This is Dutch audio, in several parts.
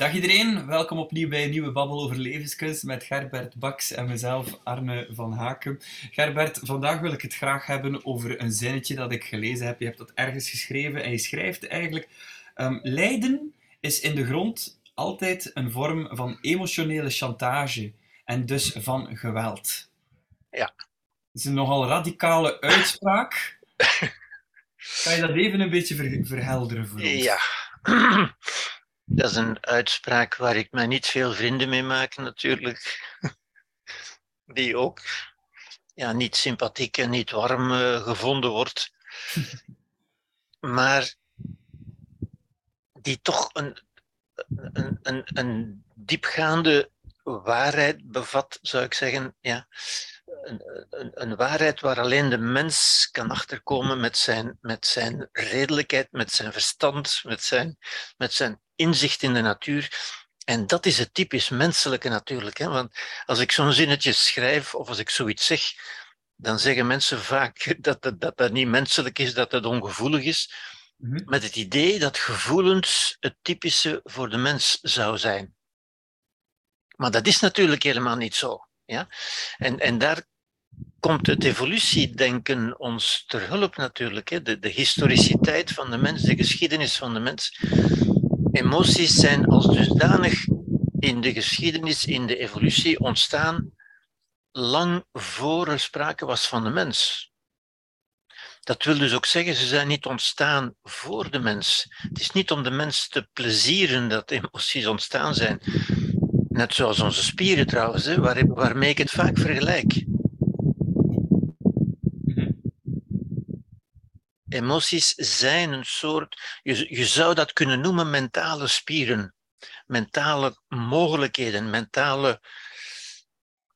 Dag iedereen, welkom opnieuw bij een nieuwe Babbel over levenskunst met Gerbert Baks en mezelf Arne van Haken. Gerbert, vandaag wil ik het graag hebben over een zinnetje dat ik gelezen heb. Je hebt dat ergens geschreven en je schrijft eigenlijk: um, Lijden is in de grond altijd een vorm van emotionele chantage en dus van geweld. Ja. Dat is een nogal radicale uitspraak. Kan je dat even een beetje verhelderen voor ons? Ja. Dat is een uitspraak waar ik mij niet veel vrienden mee maak, natuurlijk. Die ook ja, niet sympathiek en niet warm uh, gevonden wordt. maar die toch een, een, een, een diepgaande waarheid bevat, zou ik zeggen. Ja. Een, een, een, waarheid waar alleen de mens kan achterkomen met zijn, met zijn redelijkheid, met zijn verstand, met zijn, met zijn inzicht in de natuur. En dat is het typisch menselijke natuurlijk. Hè? Want als ik zo'n zinnetje schrijf of als ik zoiets zeg, dan zeggen mensen vaak dat dat, dat, dat niet menselijk is, dat het ongevoelig is. Mhm. Met het idee dat gevoelens het typische voor de mens zou zijn. Maar dat is natuurlijk helemaal niet zo. Ja? En, en daar komt het evolutiedenken ons ter hulp natuurlijk. Hè? De, de historiciteit van de mens, de geschiedenis van de mens. Emoties zijn als dusdanig in de geschiedenis, in de evolutie ontstaan, lang voor er sprake was van de mens. Dat wil dus ook zeggen, ze zijn niet ontstaan voor de mens. Het is niet om de mens te plezieren dat emoties ontstaan zijn. Net zoals onze spieren trouwens, hè, waar, waarmee ik het vaak vergelijk. Emoties zijn een soort, je, je zou dat kunnen noemen mentale spieren, mentale mogelijkheden, mentale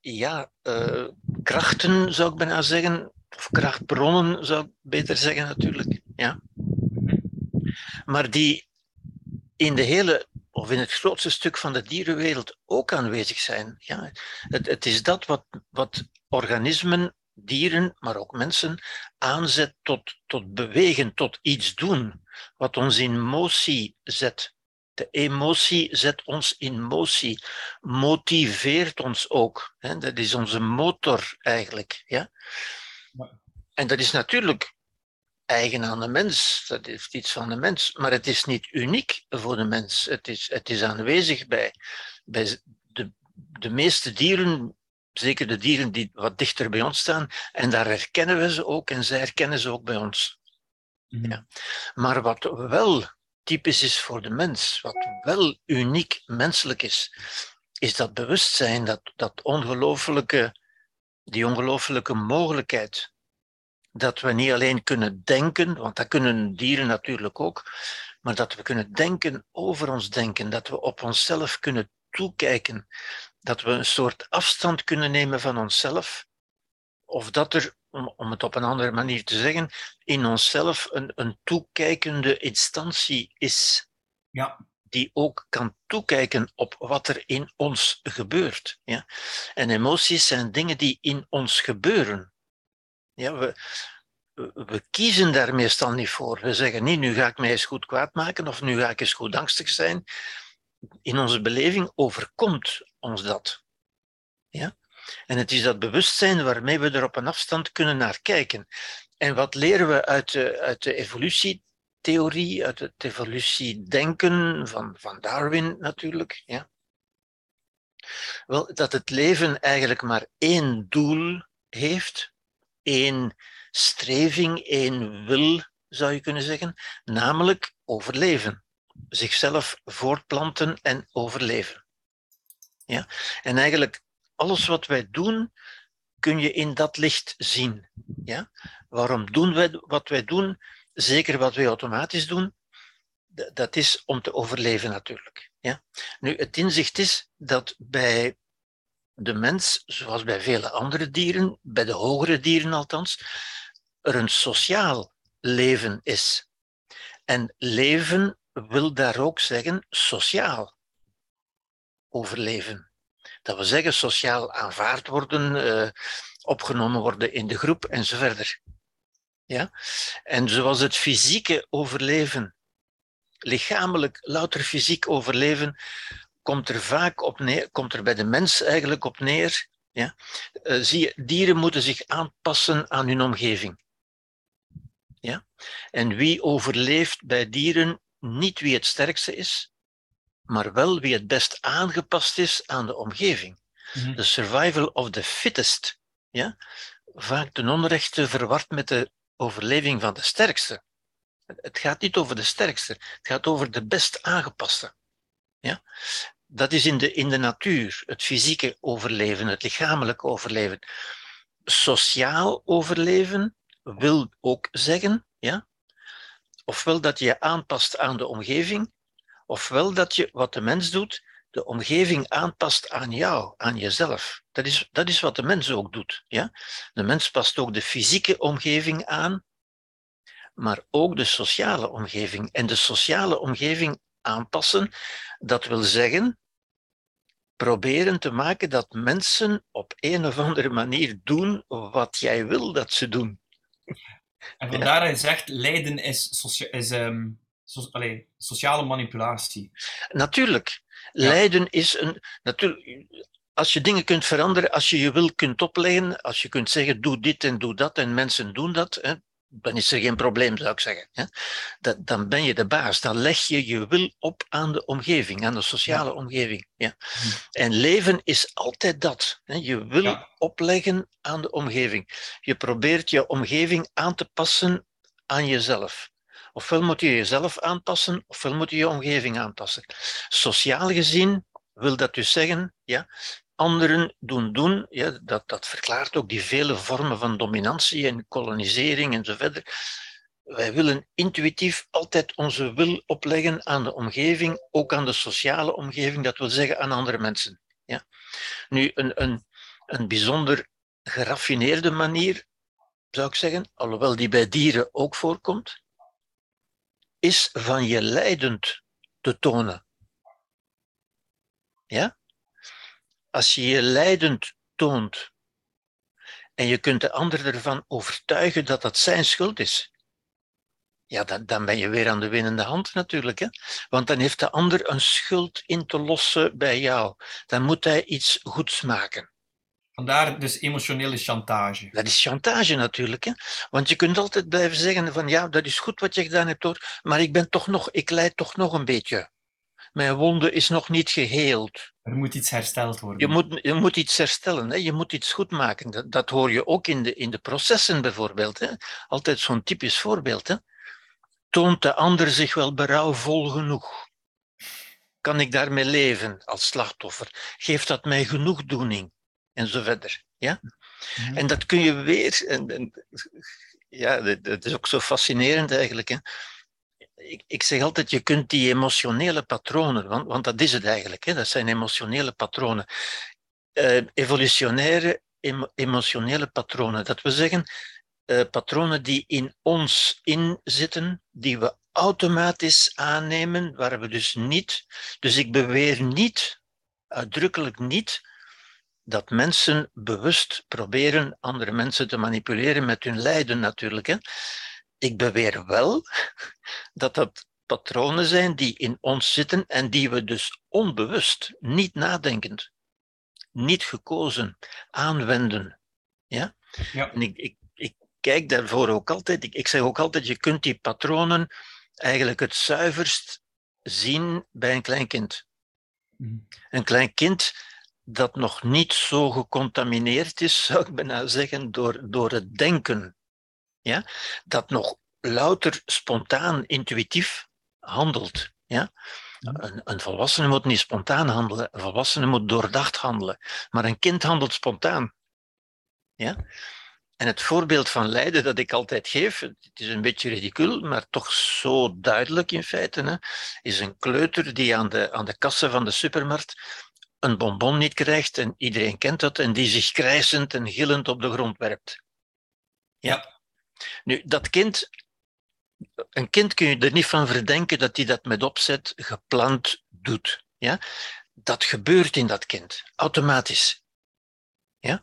ja, uh, krachten zou ik bijna zeggen, of krachtbronnen zou ik beter zeggen natuurlijk. Ja. Maar die in de hele, of in het grootste stuk van de dierenwereld ook aanwezig zijn. Ja. Het, het is dat wat, wat organismen dieren, maar ook mensen, aanzet tot, tot bewegen, tot iets doen, wat ons in motie zet. De emotie zet ons in motie, motiveert ons ook. Hè? Dat is onze motor eigenlijk. Ja? En dat is natuurlijk eigen aan de mens, dat heeft iets van de mens, maar het is niet uniek voor de mens. Het is, het is aanwezig bij, bij de, de meeste dieren zeker de dieren die wat dichter bij ons staan, en daar herkennen we ze ook en zij herkennen ze ook bij ons. Mhm. Ja. Maar wat wel typisch is voor de mens, wat wel uniek menselijk is, is dat bewustzijn, dat, dat ongelooflijke, die ongelooflijke mogelijkheid. Dat we niet alleen kunnen denken, want dat kunnen dieren natuurlijk ook, maar dat we kunnen denken over ons denken, dat we op onszelf kunnen toekijken, dat we een soort afstand kunnen nemen van onszelf, of dat er, om, het op een andere manier te zeggen, in onszelf een, een toekijkende instantie is. Ja. Die ook kan toekijken op wat er in ons gebeurt. Ja? En emoties zijn dingen die in ons gebeuren. Ja, we, we kiezen daar meestal niet voor. We zeggen niet, nu ga ik mij eens goed kwaad maken of nu ga ik eens goed angstig zijn in onze beleving overkomt ons dat. Ja? En het is dat bewustzijn waarmee we er op een afstand kunnen naar kijken. En wat leren we uit de, uit de evolutietheorie, uit het evolutiedenken van, van Darwin natuurlijk? Ja? Wel, dat het leven eigenlijk maar één doel heeft, één streving, één wil, zou je kunnen zeggen, namelijk overleven zichzelf voortplanten en overleven. Ja? En eigenlijk alles wat wij doen, kun je in dat licht zien. Ja? Waarom doen wij wat wij doen? Zeker wat wij automatisch doen, dat is om te overleven natuurlijk. Ja? Nu, het inzicht is dat bij de mens, zoals bij vele andere dieren, bij de hogere dieren althans, er een sociaal leven is. En leven wil daar ook zeggen sociaal overleven. Dat wil zeggen sociaal aanvaard worden, uh, opgenomen worden in de groep en zo verder. Ja? En zoals het fysieke overleven lichamelijk, louter fysiek overleven, komt er vaak op neer, komt er bij de mens eigenlijk op neer. Ja? Uh, zie je, dieren moeten zich aanpassen aan hun omgeving. Ja? En wie overleeft bij dieren niet wie het sterkste is, maar wel wie het best aangepast is aan de omgeving. Mhm. De survival of the fittest. Ja? Vaak ten onrechte verward met de overleving van de sterkste. Het gaat niet over de sterkste, het gaat over de best aangepaste. Ja? Dat is in de, in de natuur, het fysieke overleven, het lichamelijke overleven. Sociaal overleven wil ook zeggen, ja, ofwel dat je je aanpast aan de omgeving, ofwel dat je wat de mens doet, de omgeving aanpast aan jou, aan jezelf. Dat is, dat is wat de mens ook doet. Ja? De mens past ook de fysieke omgeving aan, maar ook de sociale omgeving. En de sociale omgeving aanpassen, dat wil zeggen proberen te maken dat mensen op een of andere manier doen wat jij wil dat ze doen. En je zegt, lijden is, is um, sociale manipulatie. Natuurlijk. Lijden is een. Natuurlijk, als je dingen kunt veranderen, als je je wil kunt opleggen, als je kunt zeggen: doe dit en doe dat en mensen doen dat, hè, dan is er geen probleem, zou ik zeggen. Hè. Dat, dan ben je de baas. Dan leg je je wil op aan de omgeving, aan de sociale omgeving. Ja. Hm. En leven is altijd dat. Hè. Je wil opleggen aan de omgeving. Je probeert je omgeving aan te passen aan jezelf. Ofwel moet je jezelf aanpassen, ofwel moet je je omgeving aanpassen. Sociaal gezien wil dat dus zeggen, ja, anderen doen doen, ja, dat, dat verklaart ook die vele vormen van dominantie en kolonisering en zo verder. Wij willen intuïtief altijd onze wil opleggen aan de omgeving, ook aan de sociale omgeving, dat wil zeggen aan andere mensen. Ja. Nu, een, een, een bijzonder geraffineerde manier, zou ik zeggen, alhoewel die bij dieren ook voorkomt, is van je leidend te tonen. Ja? Als je je leidend toont en je kunt de ander ervan overtuigen dat dat zijn schuld is, ja, dan, dan ben je weer aan de winnende hand natuurlijk. Hè? Want dan heeft de ander een schuld in te lossen bij jou. Dan moet hij iets goeds maken. Vandaar dus emotionele chantage. Dat is chantage natuurlijk. Hè? Want je kunt altijd blijven zeggen van ja, dat is goed wat je gedaan hebt hoor, maar ik ben toch nog, ik leid toch nog een beetje. Mijn wonde is nog niet geheeld. Er moet iets hersteld worden. Je moet, je moet iets herstellen, hè? je moet iets goed maken. Dat, dat hoor je ook in de, in de processen bijvoorbeeld. Hè? Altijd zo'n typisch voorbeeld. Hè? Toont de ander zich wel berouwvol genoeg? Kan ik daarmee leven als slachtoffer? Geeft dat mij genoegdoening? en zo verder. Ja? Mhm. En dat kun je weer, en, en, ja, dat, is ook zo fascinerend eigenlijk. Hè? Ik, ik, zeg altijd, je kunt die emotionele patronen, want, want dat is het eigenlijk, hè? dat zijn emotionele patronen. Uh, evolutionaire emotionele patronen, dat wil zeggen uh, patronen die in ons inzitten, die we automatisch aannemen, waar we dus niet, dus ik beweer niet, uitdrukkelijk niet, dat mensen bewust proberen andere mensen te manipuleren met hun lijden natuurlijk. Hè. Ik beweer wel dat dat patronen zijn die in ons zitten en die we dus onbewust, niet nadenkend, niet gekozen, aanwenden. Ja? ja. En ik, ik, ik kijk daarvoor ook altijd, ik, ik zeg ook altijd, je kunt die patronen eigenlijk het zuiverst zien bij een klein kind. Mhm. Een klein kind dat nog niet zo gecontamineerd is, zou ik bijna zeggen, door, door het denken. Ja? Dat nog louter spontaan, intuïtief handelt. Ja? Een, een volwassene moet niet spontaan handelen, een volwassene moet doordacht handelen. Maar een kind handelt spontaan. Ja? En het voorbeeld van lijden dat ik altijd geef, het is een beetje ridicul, maar toch zo duidelijk in feite, hè, is een kleuter die aan de, aan de kassen van de supermarkt een bonbon niet krijgt, en iedereen kent dat, en die zich krijsend en gillend op de grond werpt. Ja. Nu, dat kind, een kind kun je er niet van verdenken dat hij dat met opzet gepland doet. Ja? Dat gebeurt in dat kind, automatisch. Ja?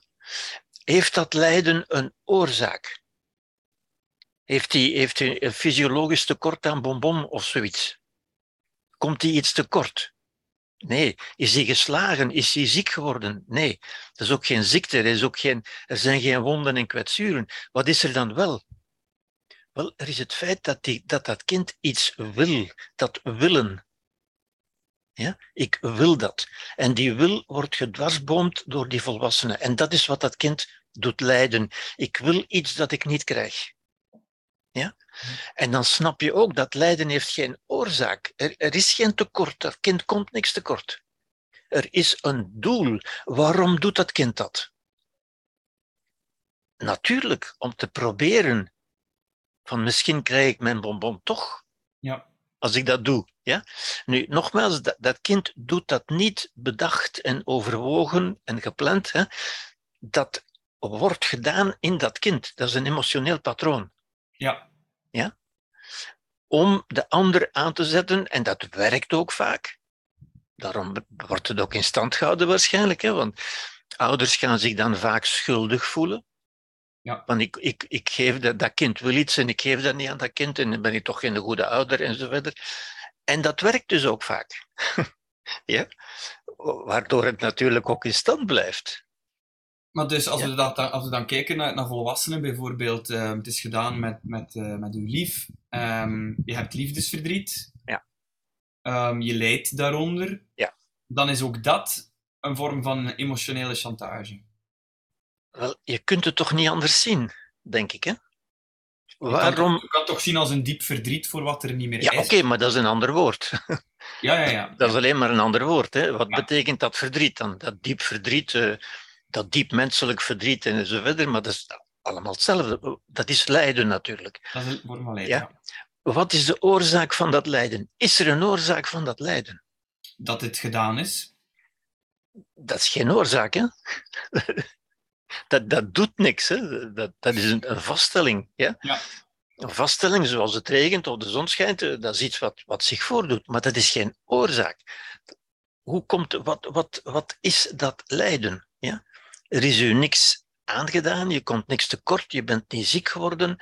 Heeft dat lijden een oorzaak? Heeft hij, heeft een fysiologisch tekort aan bonbon of zoiets? Komt hij iets tekort? Nee. Is hij geslagen? Is hij ziek geworden? Nee. Dat is ook geen ziekte. Er, is ook geen, er zijn geen wonden en kwetsuren. Wat is er dan wel? Wel, er is het feit dat, die, dat dat kind iets wil. Dat willen. Ja? Ik wil dat. En die wil wordt gedwarsboomd door die volwassenen. En dat is wat dat kind doet lijden. Ik wil iets dat ik niet krijg. Ja? En dan snap je ook dat lijden heeft geen oorzaak. Er, er is geen tekort. Dat kind komt niks tekort. Er is een doel. Waarom doet dat kind dat? Natuurlijk, om te proberen. Van misschien krijg ik mijn bonbon toch. Ja. Als ik dat doe. Ja? Nu, nogmaals, dat, dat kind doet dat niet bedacht en overwogen en gepland. Hè? Dat wordt gedaan in dat kind. Dat is een emotioneel patroon. Ja. Ja? Om de ander aan te zetten, en dat werkt ook vaak. Daarom wordt het ook in stand gehouden waarschijnlijk, hè? want ouders gaan zich dan vaak schuldig voelen. Ja. Want ik, ik, ik geef dat, dat kind wil iets en ik geef dat niet aan dat kind en dan ben ik toch geen goede ouder en zo verder. En dat werkt dus ook vaak. ja? Waardoor het natuurlijk ook in stand blijft. Maar dus als, Ja. we, dat, als we dan kijken naar, naar volwassenen, bijvoorbeeld, ehm, het is gedaan met, met, eh, met uw lief, Ehm, je hebt liefdesverdriet, Ja. Ehm, je lijdt daaronder, Ja. dan is ook dat een vorm van emotionele chantage. Wel, je kunt het toch niet anders zien, denk ik. Hè? Je kan, Waarom? je kan het toch zien als een diep verdriet voor wat er niet meer Ja, is. oké, maar dat is een ander woord. Ja, ja, ja. Dat is alleen maar een ander woord. Hè? Wat Ja. betekent dat verdriet dan? Dat diep verdriet, eh, dat diep menselijk verdriet en zo verder, maar dat is allemaal hetzelfde. Dat is lijden natuurlijk. Dat is van lijden. Ja. Wat is de oorzaak van dat lijden? Is er een oorzaak van dat lijden? Dat het gedaan is. Dat is geen oorzaak, hè? Dat, dat doet niks, hè? Dat, dat is een, een vaststelling. Ja? Ja. Een vaststelling zoals het regent of de zon schijnt, eh, dat is iets wat, wat zich voordoet, maar dat is geen oorzaak. Hoe komt, wat, wat, wat is dat lijden? Er is u niks aangedaan, je komt niks tekort, je bent niet ziek geworden.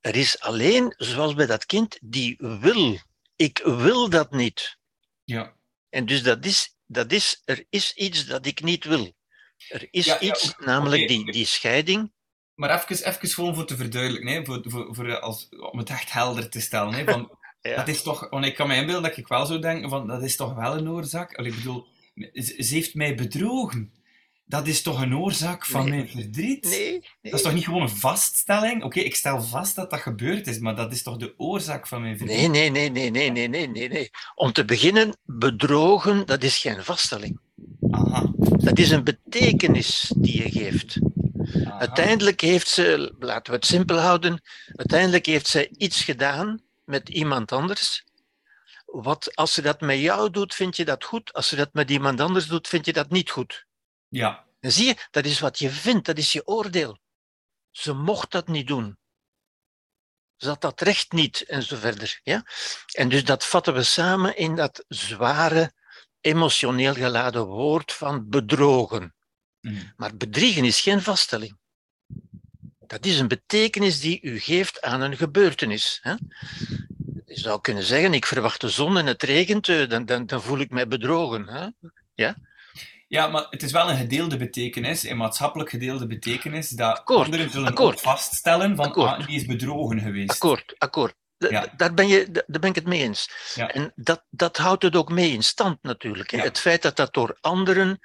Er is alleen, zoals bij dat kind, die wil. Ik wil dat niet. Ja. En dus dat is, dat is, er is iets dat ik niet wil. Er is Ja, ja, iets, namelijk die, die scheiding. Maar even, even gewoon voor te verduidelijken, hè, voor, voor, voor, als, om het echt helder te stellen. Hè, van, Ja. Dat is toch, want ik kan me inbeelden dat ik wel zou denken van, dat is toch wel een oorzaak? Allee, ik bedoel, ze heeft mij bedrogen dat is toch een oorzaak van mijn verdriet? Nee, Dat is toch niet gewoon een vaststelling? Oké, ik stel vast dat dat gebeurd is, maar dat is toch de oorzaak van mijn verdriet? Nee, nee, nee, nee, nee, nee, nee, nee. nee. Om te beginnen, bedrogen, dat is geen vaststelling. Aha. Dat is een betekenis die je geeft. Uiteindelijk heeft ze, laten we het simpel houden, uiteindelijk heeft zij iets gedaan met iemand anders. Wat, als ze dat met jou doet, vind je dat goed. Als ze dat met iemand anders doet, vind je dat niet goed. Ja, zie je, dat is wat je vindt, dat is je oordeel. Ze mocht dat niet doen. Ze had dat recht niet, en zo verder. Ja? En dus dat vatten we samen in dat zware, emotioneel geladen woord van bedrogen. Mhm. Maar bedriegen is geen vaststelling. Dat is een betekenis die u geeft aan een gebeurtenis. Hè? Je zou kunnen zeggen, ik verwacht de zon en het regent, eh, dan, dan, dan voel ik mij bedrogen. Hè? Ja, maar het is wel een gedeelde betekenis, een maatschappelijk gedeelde betekenis, dat Akkoord, anderen zullen akkoord. vaststellen van, Akkoord. ah, die is bedrogen geweest. Akkoord, akkoord. Da- Ja. da- Daar, ben je, da- daar ben ik het mee eens. Ja. En dat, dat houdt het ook mee in stand natuurlijk. Ja. Het feit dat dat door anderen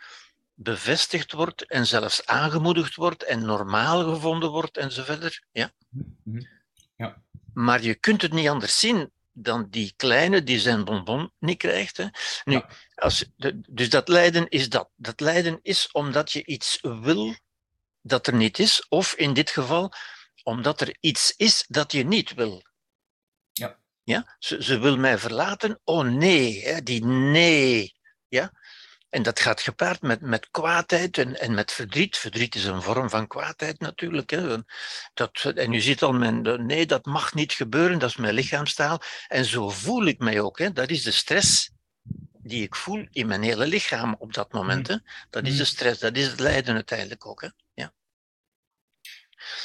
bevestigd wordt en zelfs aangemoedigd wordt en normaal gevonden wordt en zo verder. Ja. Mhm. Ja. Maar je kunt het niet anders zien dan die kleine die zijn bonbon niet krijgt. Hè. Nu, Ja. Als, dus dat lijden is dat. Dat lijden is omdat je iets wil dat er niet is, of in dit geval omdat er iets is dat je niet wil. Ja. Ja? Ze, ze wil mij verlaten. Oh nee, hè, die nee. Ja? En dat gaat gepaard met, met kwaadheid en, en met verdriet. Verdriet is een vorm van kwaadheid natuurlijk. Hè. Dat, en u ziet al, mijn, nee, dat mag niet gebeuren, dat is mijn lichaamstaal. En zo voel ik mij ook. Hè. Dat is de stress die ik voel in mijn hele lichaam op dat moment. Hè. Dat is Mm. de stress, dat is het lijden uiteindelijk ook. Hè. Ja.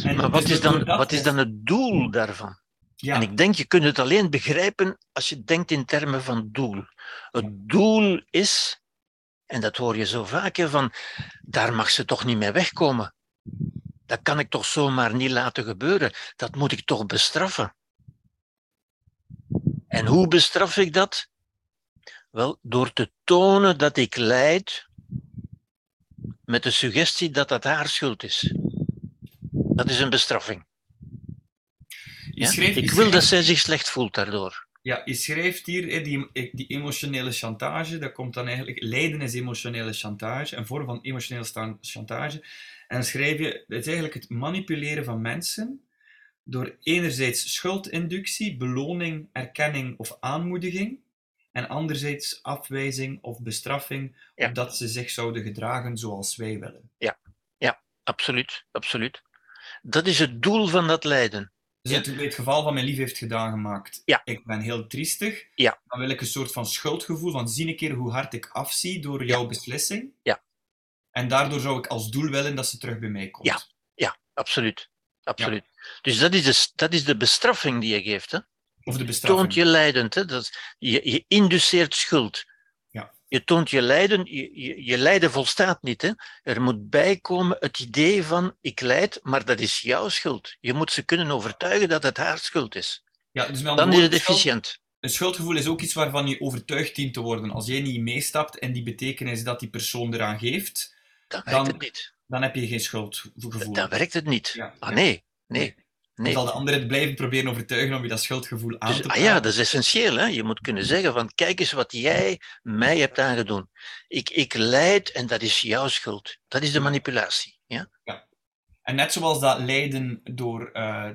En Maar wat dus is, dan, wat is dan het doel daarvan? Ja, En ik denk, je kunt het alleen begrijpen als je denkt in termen van doel. Het doel is, en dat hoor je zo vaak, hè, van daar mag ze toch niet mee wegkomen. Dat kan ik toch zomaar niet laten gebeuren. Dat moet ik toch bestraffen. En hoe bestraf ik dat? Wel, door te tonen dat ik lijd met de suggestie dat dat haar schuld is. Dat is een bestraffing. Ja? schreef, Ik wil schreef- dat zij zich slecht voelt daardoor. Ja, je schrijft hier, hè, die, die emotionele chantage, dat komt dan eigenlijk, lijden is emotionele chantage, een vorm van emotionele chantage. En dan schrijf je, het is eigenlijk het manipuleren van mensen door enerzijds schuldinductie, beloning, erkenning of aanmoediging, en anderzijds afwijzing of bestraffing, Ja. omdat ze zich zouden gedragen zoals wij willen. Absoluut, absoluut. Dat is het doel van dat lijden. Dus Ja. het, het geval van mijn lief heeft gedaan gemaakt. Ja. Ik ben heel triestig. Ja. Dan wil ik een soort van schuldgevoel van zie een keer hoe hard ik afzie door jouw beslissing. Ja. En daardoor zou ik als doel willen dat ze terug bij mij komt. Ja. Ja, absoluut. absoluut. Dus dat is, de, dat is de bestraffing die je geeft. Hè? Of de bestraffing. Toont je lijdend. Hè? Dat, je, je induceert schuld. Ja. Je toont je lijden. Je, je, je lijden volstaat niet. Hè? Er moet bijkomen het idee van ik lijd, maar dat is jouw schuld. Je moet ze kunnen overtuigen dat het haar schuld is. Ja, dus Dan is het efficiënt. Een schuldgevoel is ook iets waarvan je overtuigd dient te worden. Als jij niet meestapt in die betekenis dat die persoon eraan geeft, Dan Dan- het niet. dan heb je geen schuldgevoel. Dan werkt het niet. Ja, Ah ja. nee, nee. Zal de ander het blijven proberen overtuigen om je dat schuldgevoel aan Dus, te ah praten. ja, dat is essentieel. Hè? Je moet kunnen zeggen van kijk eens wat jij mij hebt aangedoen. Ik, ik lijd en dat is jouw schuld. Dat is de manipulatie. Ja? En net zoals dat lijden door, eh,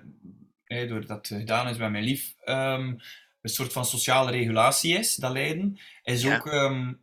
door dat gedaan is met mijn lief, ehm, een soort van sociale regulatie is, dat lijden, is Ja. ook ehm,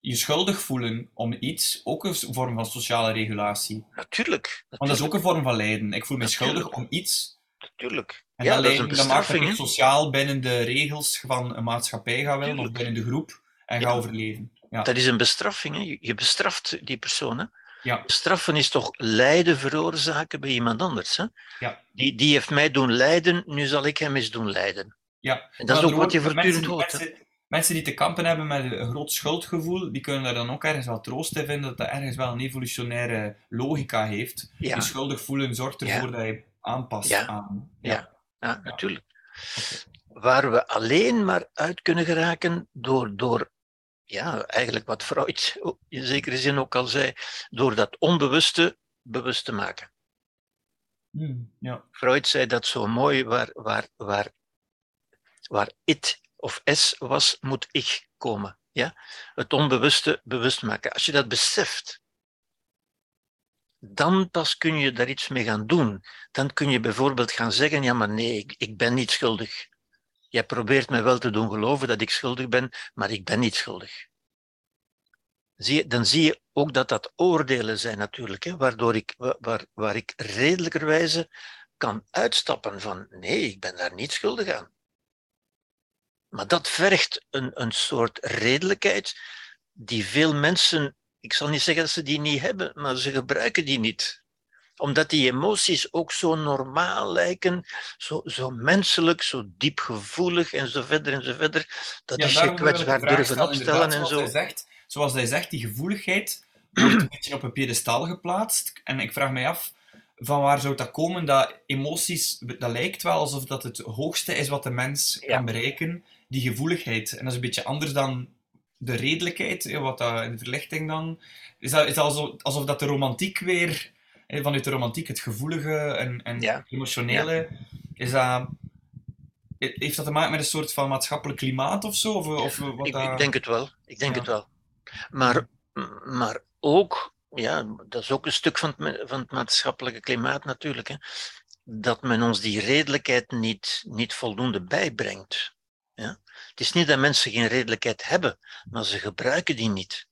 je schuldig voelen om iets, ook een vorm van sociale regulatie. Natuurlijk. Want dat is ook een vorm van lijden. Ik voel me Natuurlijk. schuldig om iets. Natuurlijk. En ja, dat, dat is een dat maakt dat bestraffing. ik hè. sociaal binnen de regels van een maatschappij ga willen, of Tuurlijk. binnen de groep, en Ja. ga overleven. Ja. Dat is een bestraffing. Hè? Je- Je bestraft die persoon. Hè? Ja. Straffen is toch lijden veroorzaken bij iemand anders. Hè? Ja. Die, die heeft mij doen lijden, nu zal ik hem eens doen lijden. Ja. En dat is ook wat je voortdurend mensen, hoort. mensen die te kampen hebben met een groot schuldgevoel, die kunnen daar dan ook ergens wel troost in vinden dat dat ergens wel een evolutionaire logica heeft. Ja, Je schuldig voelen zorgt ervoor dat je aanpast Ja. aan. Ja. ja, natuurlijk. Waar we alleen maar uit kunnen geraken door, door ja, eigenlijk wat Freud in zekere zin ook al zei, door dat onbewuste bewust te maken. Hmm, ja. Freud zei dat zo mooi, waar, waar, waar, waar it of s was, moet ik komen. Ja? Het onbewuste bewust maken. Als je dat beseft, dan pas kun je daar iets mee gaan doen. Dan kun je bijvoorbeeld gaan zeggen, ja maar nee, ik, ik ben niet schuldig. Jij probeert me wel te doen geloven dat ik schuldig ben, maar ik ben niet schuldig. Zie je, dan zie je ook dat dat oordelen zijn natuurlijk, hè, waardoor ik, wa- waar, waar ik redelijkerwijze kan uitstappen van nee, ik ben daar niet schuldig aan. Maar dat vergt een, een soort redelijkheid die veel mensen, ik zal niet zeggen dat ze die niet hebben, maar ze gebruiken die niet. Omdat die emoties ook zo normaal lijken, zo, zo menselijk, zo diepgevoelig en zo verder en zo verder. Dat Ja, is je kwetsbaar durven stellen, opstellen en zoals zo. Hij zegt, zoals hij zegt, die gevoeligheid wordt een beetje op een pedestal geplaatst. En ik vraag mij af, van waar zou dat komen? Dat emoties, dat lijkt wel alsof dat het hoogste is wat de mens Ja. kan bereiken, die gevoeligheid. En dat is een beetje anders dan de redelijkheid, wat dat in de verlichting dan... Is dat, is dat alsof, alsof dat de romantiek weer, vanuit de romantiek, het gevoelige en, en Ja. emotionele, is dat... Heeft dat te maken met een soort van maatschappelijk klimaat of zo? Of, of wat Ik, dat- ik denk het wel. Ik denk Ja. het wel. Maar, maar ook, ja, dat is ook een stuk van het, van het maatschappelijke klimaat natuurlijk, hè, dat men ons die redelijkheid niet, niet voldoende bijbrengt. Ja? Het is niet dat mensen geen redelijkheid hebben, maar ze gebruiken die niet.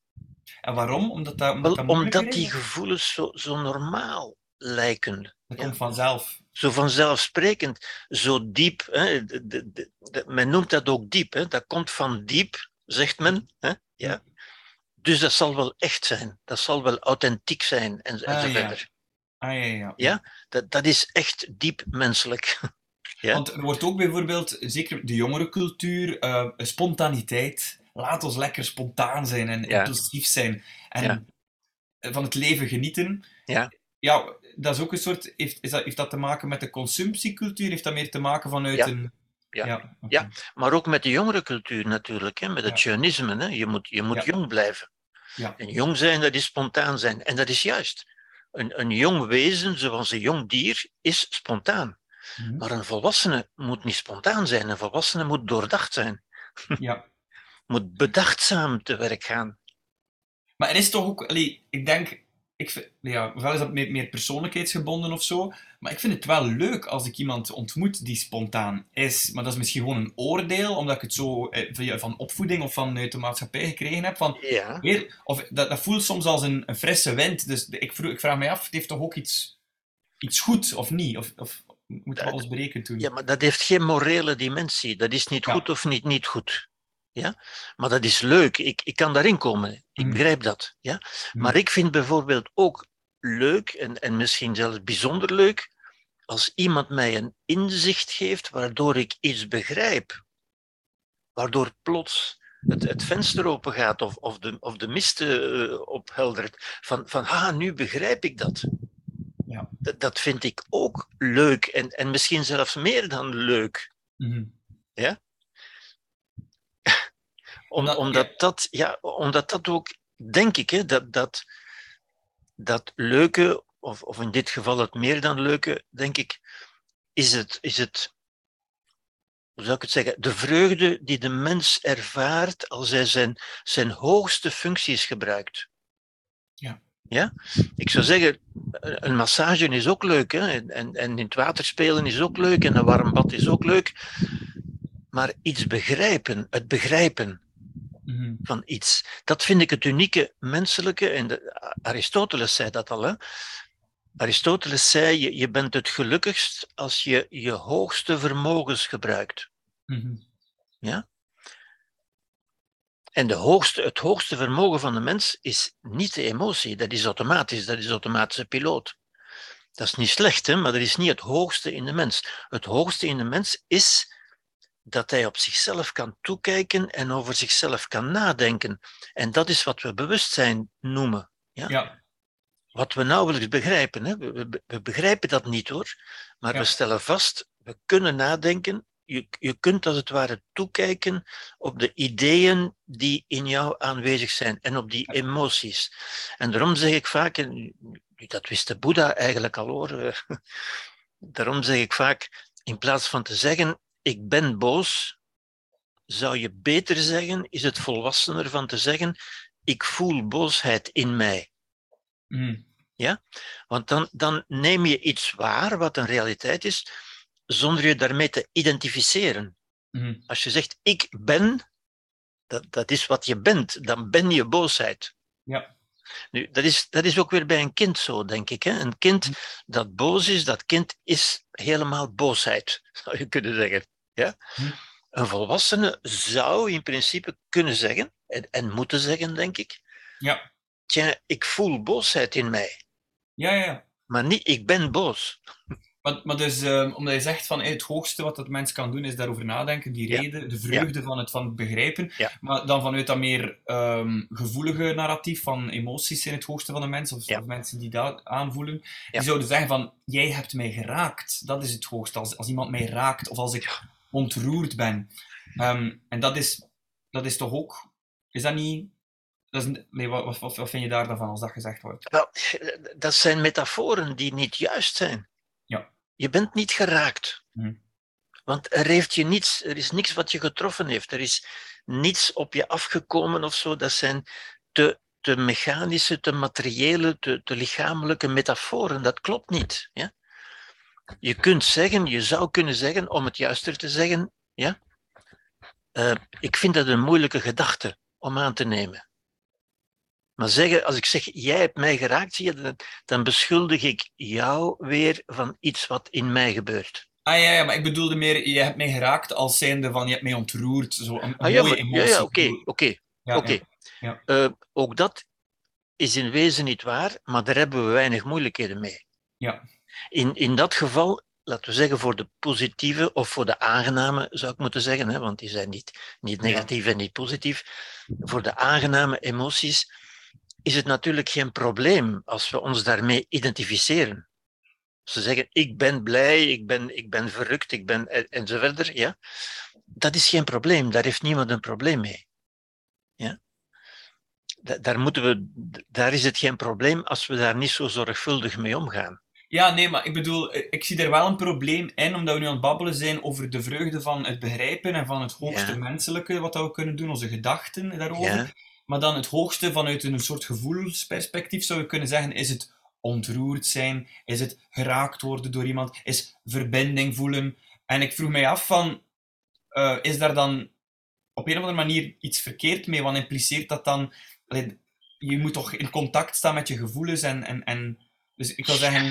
En waarom? Omdat dat, omdat dat die gevoelens zo, zo normaal lijken. Dat ja. komt vanzelf. Zo vanzelfsprekend, zo diep. Hè, de, de, men noemt dat ook diep. Hè, dat komt van diep, zegt men. Hè, ja. Dus dat zal wel echt zijn. Dat zal wel authentiek zijn en, en Ah, zo ja. verder. Ah, ja, ja. Ja? Dat, dat is echt diep menselijk. Ja. Want er wordt ook bijvoorbeeld, zeker de jongere cultuur, eh, spontaniteit. Laat ons lekker spontaan zijn en Ja. impulsief zijn. En Ja. van het leven genieten. Ja. Ja, dat is ook een soort... Heeft, is dat, heeft dat te maken met de consumptiecultuur? Heeft dat meer te maken vanuit Ja. een... Ja. oké. Ja. Maar ook met de jongere cultuur natuurlijk, hè, met het jeunisme. Hè. Je moet, je moet Ja. jong blijven. Ja. En jong zijn, dat is spontaan zijn. En dat is juist. Een, een jong wezen, zoals een jong dier, is spontaan. Mhm. Maar een volwassene moet niet spontaan zijn. Een volwassene moet doordacht zijn. ja. Moet bedachtzaam te werk gaan. Maar er is toch ook, allee, ik denk, ik vind, ja, ofwel is dat meer, meer persoonlijkheidsgebonden of zo, maar ik vind het wel leuk als ik iemand ontmoet die spontaan is. Maar dat is misschien gewoon een oordeel, omdat ik het zo eh, van opvoeding of vanuit de maatschappij gekregen heb. Van, Ja. weer, of dat, dat voelt soms als een, een frisse wind. Dus ik, vroeg, ik vraag me af, het heeft toch ook iets, iets goed of niet? Of, of moeten we alles berekend doen? Ja, maar dat heeft geen morele dimensie. Dat is niet Ja. goed of niet, niet goed. Ja? Maar dat is leuk. Ik, ik kan daarin komen. Ik Mm. begrijp dat. Ja? Mm. Maar ik vind bijvoorbeeld ook leuk, en, en misschien zelfs bijzonder leuk, als iemand mij een inzicht geeft waardoor ik iets begrijp. Waardoor plots het, het venster open gaat of, of, de, of de mist eh, opheldert. Van, van, ah, nu begrijp ik dat. Ja. Dat, vind ik ook leuk en, en misschien zelfs meer dan leuk. Mhm. Om, Omdat- omdat, dat, ja, omdat dat ook, denk ik, hè, dat, dat, dat leuke, of, of in dit geval het meer dan leuke, denk ik, is het, is het, hoe zou ik het zeggen, de vreugde die de mens ervaart als hij zijn, zijn hoogste functies gebruikt. Ja. Ja? Ik zou zeggen, een massage is ook leuk, hè? En, en, en in het water spelen is ook leuk, en een warm bad is ook leuk. Maar iets begrijpen, het begrijpen, Mhm. van iets. Dat vind ik het unieke menselijke. En de, Aristoteles zei dat al. Hè? Aristoteles zei: je, je bent het gelukkigst als je je hoogste vermogens gebruikt. Mhm. En de hoogste, het hoogste vermogen van de mens is niet de emotie, dat is automatisch, dat is automatische piloot. Dat is niet slecht, hè? maar dat is niet het hoogste in de mens. Het hoogste in de mens is dat hij op zichzelf kan toekijken en over zichzelf kan nadenken. En dat is wat we bewustzijn noemen. Ja? Ja. Wat we nauwelijks begrijpen. Hè? We, we, we begrijpen dat niet hoor, maar Ja. we stellen vast, we kunnen nadenken. Je, je kunt als het ware toekijken op de ideeën die in jou aanwezig zijn en op die emoties. En daarom zeg ik vaak, en dat wist de Boeddha eigenlijk al hoor, eh, daarom zeg ik vaak, in plaats van te zeggen, ik ben boos, zou je beter zeggen, is het volwassener van te zeggen, ik voel boosheid in mij. Mhm. Want dan, dan neem je iets waar, wat een realiteit is, zonder je daarmee te identificeren. Mhm. Als je zegt, ik ben, dat, dat is wat je bent, dan ben je boosheid. Ja. Nu, dat is, dat is ook weer bij een kind zo, denk ik. Hè? Een kind dat boos is, dat kind is helemaal boosheid, zou je kunnen zeggen. Ja? Hm. Een volwassene zou in principe kunnen zeggen, en, en moeten zeggen, denk ik, Ja. tja, ik voel boosheid in mij, ja, ja. maar niet ik ben boos. Maar, maar dus, ehm, omdat je zegt van hey, het hoogste wat dat mens kan doen is daarover nadenken, die Ja. reden, de vreugde van, het, van het begrijpen. Ja. Maar dan vanuit dat meer ehm, gevoelige narratief van emoties zijn het hoogste van de mens, of, mensen die dat aanvoelen, die zouden zeggen van jij hebt mij geraakt. Dat is het hoogste. Als, als iemand mij raakt of als ik ontroerd ben. Ehm, en dat is, dat is toch ook, is dat niet. Dat is, nee, wat, wat, wat vind je daar dan van als dat gezegd wordt? Wel, dat zijn metaforen die niet juist zijn. Je bent niet geraakt. Hm. Want er, heeft je niets, er is niks wat je getroffen heeft. Er is niets op je afgekomen of zo. Dat zijn te, te mechanische, te materiële, te, te lichamelijke metaforen. Dat klopt niet. Ja? Je kunt zeggen, je zou kunnen zeggen, om het juister te zeggen, ja? Eh, ik vind dat een moeilijke gedachte om aan te nemen. Maar zeggen, als ik zeg, jij hebt mij geraakt, zie je, dan, dan beschuldig ik jou weer van iets wat in mij gebeurt. Ah ja, ja, maar ik bedoelde meer, je hebt mij geraakt als zijnde van je hebt mij ontroerd. Zo een, een Ah, ja, mooie maar- emotie. ja, ja, oké, oké, oké. Eh, ook dat is in wezen niet waar, maar daar hebben we weinig moeilijkheden mee. Ja. In, in dat geval laten we zeggen, voor de positieve of voor de aangename, zou ik moeten zeggen, hè, want die zijn niet, niet negatief en niet positief. Voor de aangename emoties is het natuurlijk geen probleem als we ons daarmee identificeren. Ze zeggen, ik ben blij, ik ben, ik ben verrukt, ik ben en, en zo verder. Ja? Dat is geen probleem, daar heeft niemand een probleem mee. Ja? daar, moeten we, daar is het geen probleem als we daar niet zo zorgvuldig mee omgaan. Ja, nee, maar ik bedoel, eh, ik zie er wel een probleem in, omdat we nu aan het babbelen zijn over de vreugde van het begrijpen en van het hoogste menselijke, wat we kunnen doen, onze gedachten daarover. Maar dan het hoogste vanuit een soort gevoelsperspectief zou je kunnen zeggen, is het ontroerd zijn, is het geraakt worden door iemand, is verbinding voelen. En ik vroeg mij af van, uh, is daar dan op een of andere manier iets verkeerd mee? Want impliceert dat dan je moet toch in contact staan met je gevoelens en, en, en dus ik wil zeggen,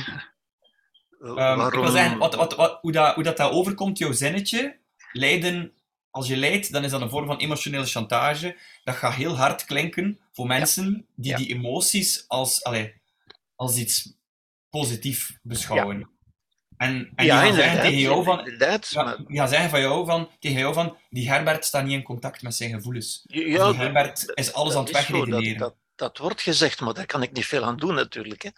um, ik wil zeggen wat, wat, wat, hoe, dat, hoe dat, dat overkomt, jouw zinnetje, lijden, als je lijdt, dan is dat een vorm van emotionele chantage. Dat gaat heel hard klinken voor mensen die die emoties als, allez, als iets positief beschouwen. En, en ja, die gaan zeggen tegen jou van, ja, zeggen van jou van, tegen jou van, die Herbert staat niet in contact met zijn gevoelens. Ja, die Herbert is alles aan het wegredeneren. Dat, dat, dat, wordt gezegd, maar daar kan ik niet veel aan doen natuurlijk. Hè.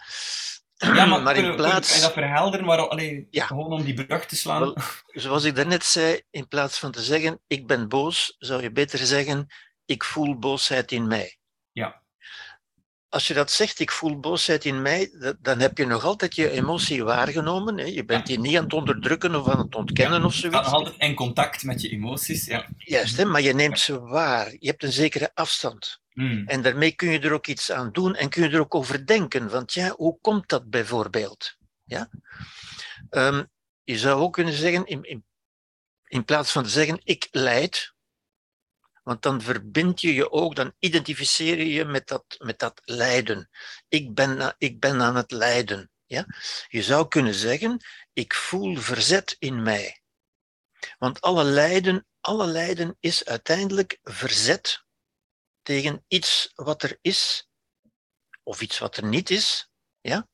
Ja, maar, maar in plaats... Kan je dat verhelderen, maar allee, gewoon om die brug te slaan? Wel, zoals ik daarnet zei, in plaats van te zeggen, ik ben boos, zou je beter zeggen, ik voel boosheid in mij. Als je dat zegt, ik voel boosheid in mij, dan heb je nog altijd je emotie waargenomen. Hè? Je bent die niet aan het onderdrukken of aan het ontkennen of zoiets. Je altijd in contact met je emoties, ja. Juist, hè? maar je neemt ze waar. Je hebt een zekere afstand. Hmm. En daarmee kun je er ook iets aan doen en kun je er ook over denken. Want ja, hoe komt dat bijvoorbeeld? Ja? Um, je zou ook kunnen zeggen, in, in, in plaats van te zeggen, ik leid, want dan verbind je je ook, dan identificeer je je met dat, met dat lijden. Ik ben, ik ben aan het lijden. Ja? Je zou kunnen zeggen, ik voel verzet in mij. Want alle lijden, alle lijden is uiteindelijk verzet tegen iets wat er is, of iets wat er niet is, ja?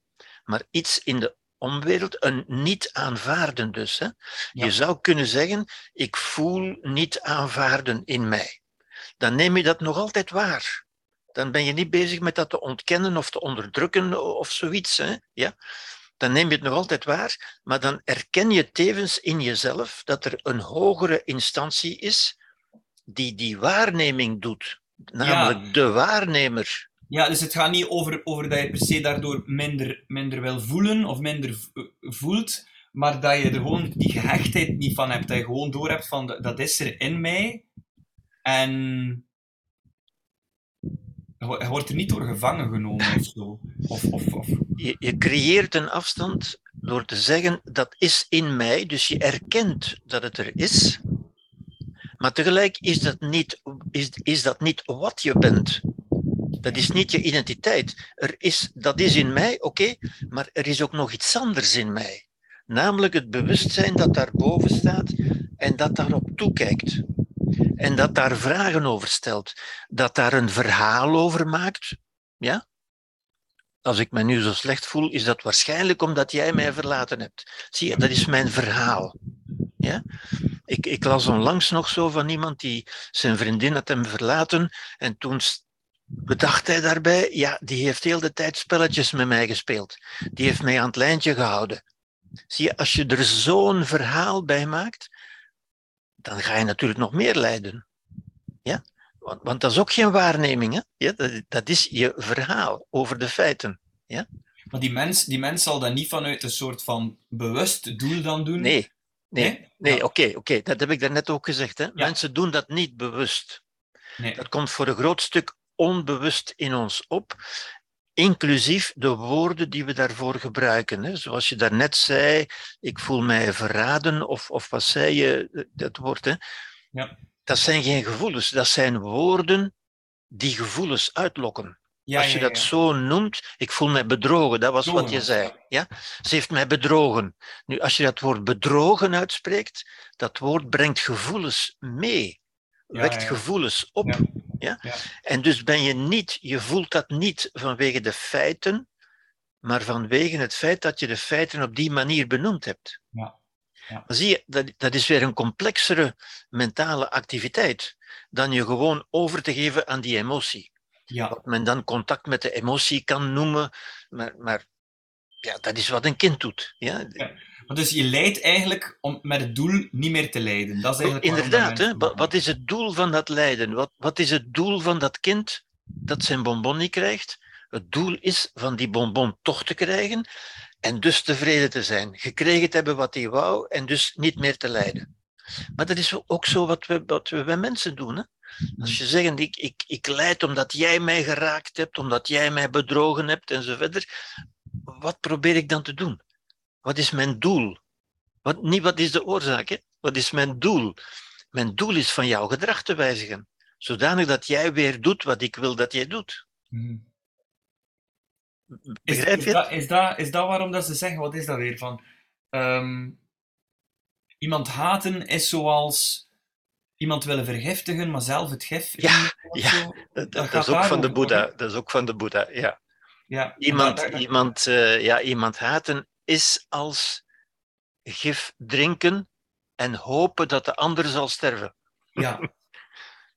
maar iets in de omwereld, een niet aanvaarden dus. Hè? Je zou kunnen zeggen, ik voel niet aanvaarden in mij dan neem je dat nog altijd waar. Dan ben je niet bezig met dat te ontkennen of te onderdrukken of zoiets. Hè? Ja? Dan neem je het nog altijd waar, maar dan erken je tevens in jezelf dat er een hogere instantie is die die waarneming doet, namelijk de waarnemer. Ja, dus het gaat niet over, over dat je per se daardoor minder, minder wil voelen of minder voelt, maar dat je er gewoon die gehechtheid niet van hebt. Dat je gewoon door hebt van dat is er in mij en hij wordt er niet door gevangen genomen of zo. Of, of. Je, je creëert een afstand door te zeggen dat is in mij, dus je erkent dat het er is. Maar tegelijk is dat niet, is, is dat niet wat je bent. Dat is niet je identiteit. Er is, dat is in mij, oké, maar er is ook nog iets anders in mij. Namelijk het bewustzijn dat daarboven staat en dat daarop toekijkt. En dat daar vragen over stelt. Dat daar een verhaal over maakt. Ja? Als ik me nu zo slecht voel, is dat waarschijnlijk omdat jij mij verlaten hebt. Zie je, dat is mijn verhaal. Ja? Ik, ik las onlangs nog zo van iemand die zijn vriendin had hem verlaten en toen bedacht hij daarbij, ja, die heeft heel de tijd spelletjes met mij gespeeld. Die heeft mij aan het lijntje gehouden. Zie je, als je er zo'n verhaal bij maakt, dan ga je natuurlijk nog meer lijden. Ja? Want, want dat is ook geen waarneming. Hè? Ja, dat, dat is je verhaal over de feiten. Ja? Maar die mens, die mens zal dat niet vanuit een soort van bewust doel dan doen? Nee, nee, nee, oké, oké. dat heb ik daarnet ook gezegd. Hè? Mensen doen dat niet bewust. Nee. Dat komt voor een groot stuk onbewust in ons op inclusief de woorden die we daarvoor gebruiken. Hè. Zoals je daarnet zei, ik voel mij verraden, of, of wat zei je, dat woord. Hè. Ja. Dat zijn geen gevoelens, dat zijn woorden die gevoelens uitlokken. Ja, Als je dat zo noemt, ik voel mij bedrogen, dat was wat je zei. Ja? Ze heeft mij bedrogen. Nu, als je dat woord bedrogen uitspreekt, dat woord brengt gevoelens mee, wekt gevoelens op. Ja? En dus ben je niet, je voelt dat niet vanwege de feiten, maar vanwege het feit dat je de feiten op die manier benoemd hebt. Ja. Ja. Dan zie je, dat, dat is weer een complexere mentale activiteit dan je gewoon over te geven aan die emotie. Ja, Wat men dan contact met de emotie kan noemen, maar, maar ja, dat is wat een kind doet. Ja? maar dus je leidt eigenlijk om met het doel niet meer te lijden. Dat is eigenlijk waarom dat Inderdaad, hè? Wat, wat is het doel van dat lijden? Wat, wat is het doel van dat kind dat zijn bonbon niet krijgt? Het doel is van die bonbon toch te krijgen en dus tevreden te zijn. Gekregen te hebben wat hij wou en dus niet meer te lijden. Maar dat is ook zo wat we, wat we bij mensen doen. Hè? Als je zegt, ik, ik, ik lijd omdat jij mij geraakt hebt, omdat jij mij bedrogen hebt en zo verder. Wat probeer ik dan te doen? Wat is mijn doel? Wat, niet wat is de oorzaak, hè? wat is mijn doel? Mijn doel is van jouw gedrag te wijzigen, zodanig dat jij weer doet wat ik wil dat jij doet. Mhm. Is, Begrijp is je? dat, is, dat, is dat waarom dat ze zeggen, wat is dat weer? Van, ehm, iemand haten is zoals iemand willen vergiftigen, maar zelf het gif. Ja, ja. Dat, dat is ook van de Boeddha. Dat is ook van de Boeddha, ja. Ja, Iemand, iemand, eh, ja, iemand haten is als gif drinken en hopen dat de ander zal sterven. ja,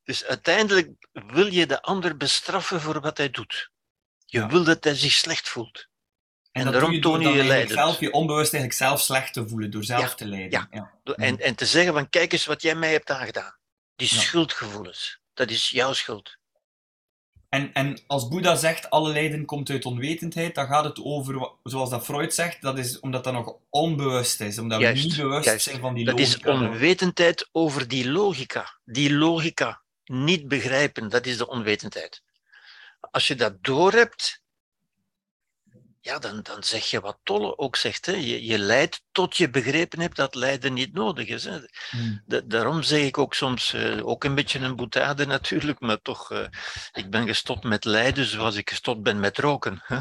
Dus uiteindelijk wil je de ander bestraffen voor wat hij doet. Je Ja. wil dat hij zich slecht voelt. En daarom toon je je lijden. zelf je onbewust eigenlijk zelf slecht te voelen, door zelf Ja, te lijden. ja. Ja. En, en te zeggen van kijk eens wat jij mij hebt aangedaan. Die schuldgevoelens, dat is jouw schuld. En, en als Boeddha zegt, alle lijden komt uit onwetendheid, dan gaat het over, zoals dat Freud zegt, dat is omdat dat nog onbewust is. Omdat Juist, we niet bewust juist. zijn van die Dat is logica. onwetendheid over die logica. Die logica niet begrijpen, dat is de onwetendheid. Als je dat doorhebt, ja, dan, dan zeg je wat Tolle ook zegt. Hè. Je, je lijdt tot je begrepen hebt dat lijden niet nodig is. Hè. Hmm. Da- daarom zeg ik ook soms, eh, ook een beetje een boetade natuurlijk, maar toch, eh, ik ben gestopt met lijden zoals ik gestopt ben met roken. Hè.